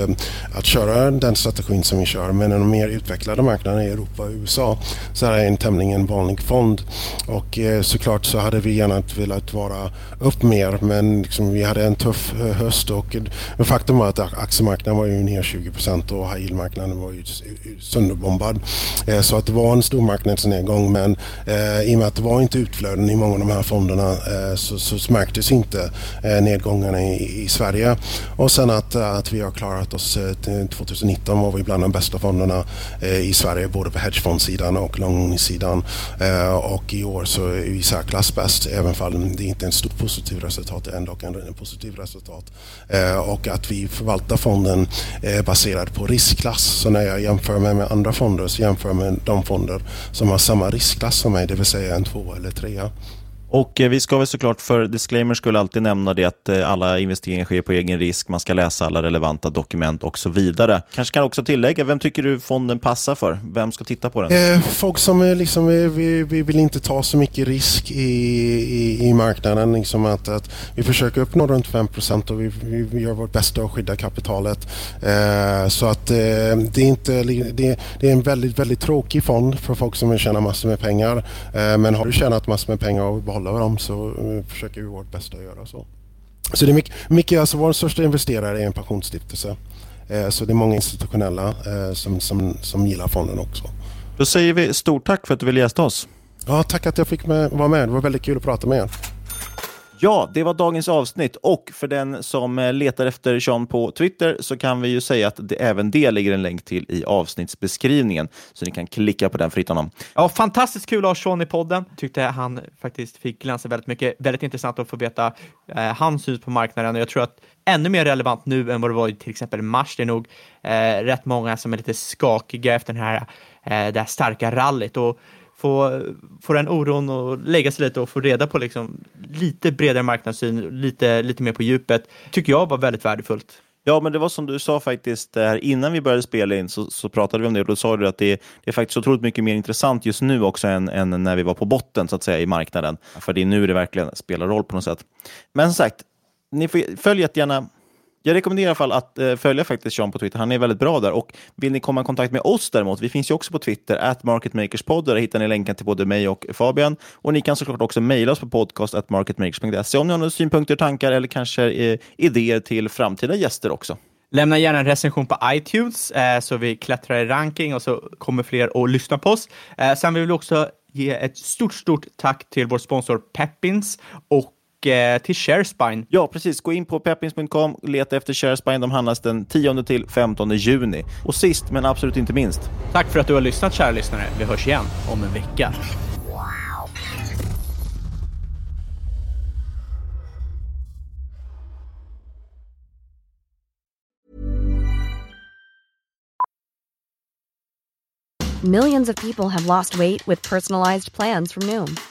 att köra den strategin som vi kör. Men de mer utvecklade marknaderna i Europa och USA så är det en tämligen vanlig fond. Och såklart så hade vi gärna velat vara upp mer men liksom vi hade en tuff eh, höst och faktum var att aktiemarknaden var ju ner 20 procent och high yield-marknaden var ju eh, sönderbombad. Eh, så att det var en stor marknadsnedgång men i och med att det var inte utflöden i många av de här fonderna så, så märktes inte nedgångarna i, i Sverige. Och sen att, att vi har klarat oss 2019 var vi bland de bästa fonderna i Sverige både på hedgefondsidan och långsidan. Och i år så är vi i särklass bäst även om det inte är en stort positivt resultat, är ändå en, en positiv resultat. Eh, och att vi förvaltar fonden eh, baserad på riskklass. Så när jag jämför mig med andra fonder så jämför jag med de fonder som har samma riskklass som mig, det vill säga en två eller trea. Och eh, vi ska väl såklart för disclaimer skulle alltid nämna det att eh, alla investeringar sker på egen risk, man ska läsa alla relevanta dokument och så vidare. Kanske kan också tillägga, vem tycker du fonden passar för? Vem ska titta på den? Eh, folk som är liksom, vi, vi vill inte ta så mycket risk i, i, i marknaden. Liksom att, att vi försöker uppnå runt 5% och vi, vi, gör vårt bästa att skydda kapitalet. Eh, så att eh, det, är inte, det, det, är en väldigt, väldigt tråkig fond för folk som vill tjäna massor med pengar. Men har du tjänat massor med pengar och behålla dem så eh, försöker vi vårt bästa att göra så. Så det är mycket, mycket alltså vår största investerare är en pensionsstiftelse. Eh, så det är många institutionella eh, som, som, som gillar fonden också. Då säger vi stort tack för att du ville gästa oss. Ja, tack att jag fick med, vara med. Det var väldigt kul att prata med er. Ja, det var dagens avsnitt och för den som eh, letar efter Sean på Twitter så kan vi ju säga att det, även det ligger en länk till i avsnittsbeskrivningen så ni kan klicka på den fritt honom. Ja, fantastiskt kul att ha Sean i podden. Tyckte han faktiskt fick glänsa väldigt mycket. Väldigt intressant att få veta eh, hans syn på marknaden och jag tror att ännu mer relevant nu än vad det var i till exempel mars. Det är nog eh, rätt många som är lite skakiga efter den här, eh, det här starka rallyt och få, få den oron att lägga sig lite och få reda på liksom lite bredare marknadssyn, lite, lite mer på djupet, tycker jag var väldigt värdefullt. Ja, men det var som du sa faktiskt, eh, här, innan vi började spela in så, så pratade vi om det och då sa du att det, det är faktiskt otroligt mycket mer intressant just nu också än, än, när vi var på botten så att säga i marknaden. För det är nu det verkligen spelar roll på något sätt. Men som sagt, ni får, följ gärna jag rekommenderar i alla fall att eh, följa faktiskt Sean på Twitter. Han är väldigt bra där. Och vill ni komma i kontakt med oss däremot, vi finns ju också på Twitter, at marketmakerspod. Där hittar ni länken till både mig och Fabian. Och ni kan såklart också mejla oss på podcast at marketmakers.se om ni har några synpunkter, tankar eller kanske eh, idéer till framtida gäster också. Lämna gärna en recension på iTunes eh, så vi klättrar i ranking och så kommer fler att lyssna på oss. Eh, sen vill vi också ge ett stort, stort tack till vår sponsor Peppins och eh, till Sharespine. Ja, precis. Gå in på peppins.com, och leta efter Sharespine. De handlas den 10 till 15 juni. Och sist men absolut inte minst. Tack för att du har lyssnat kära lyssnare. Vi hörs igen om en vecka. Millions of people have lost weight with personalized plans from Noom.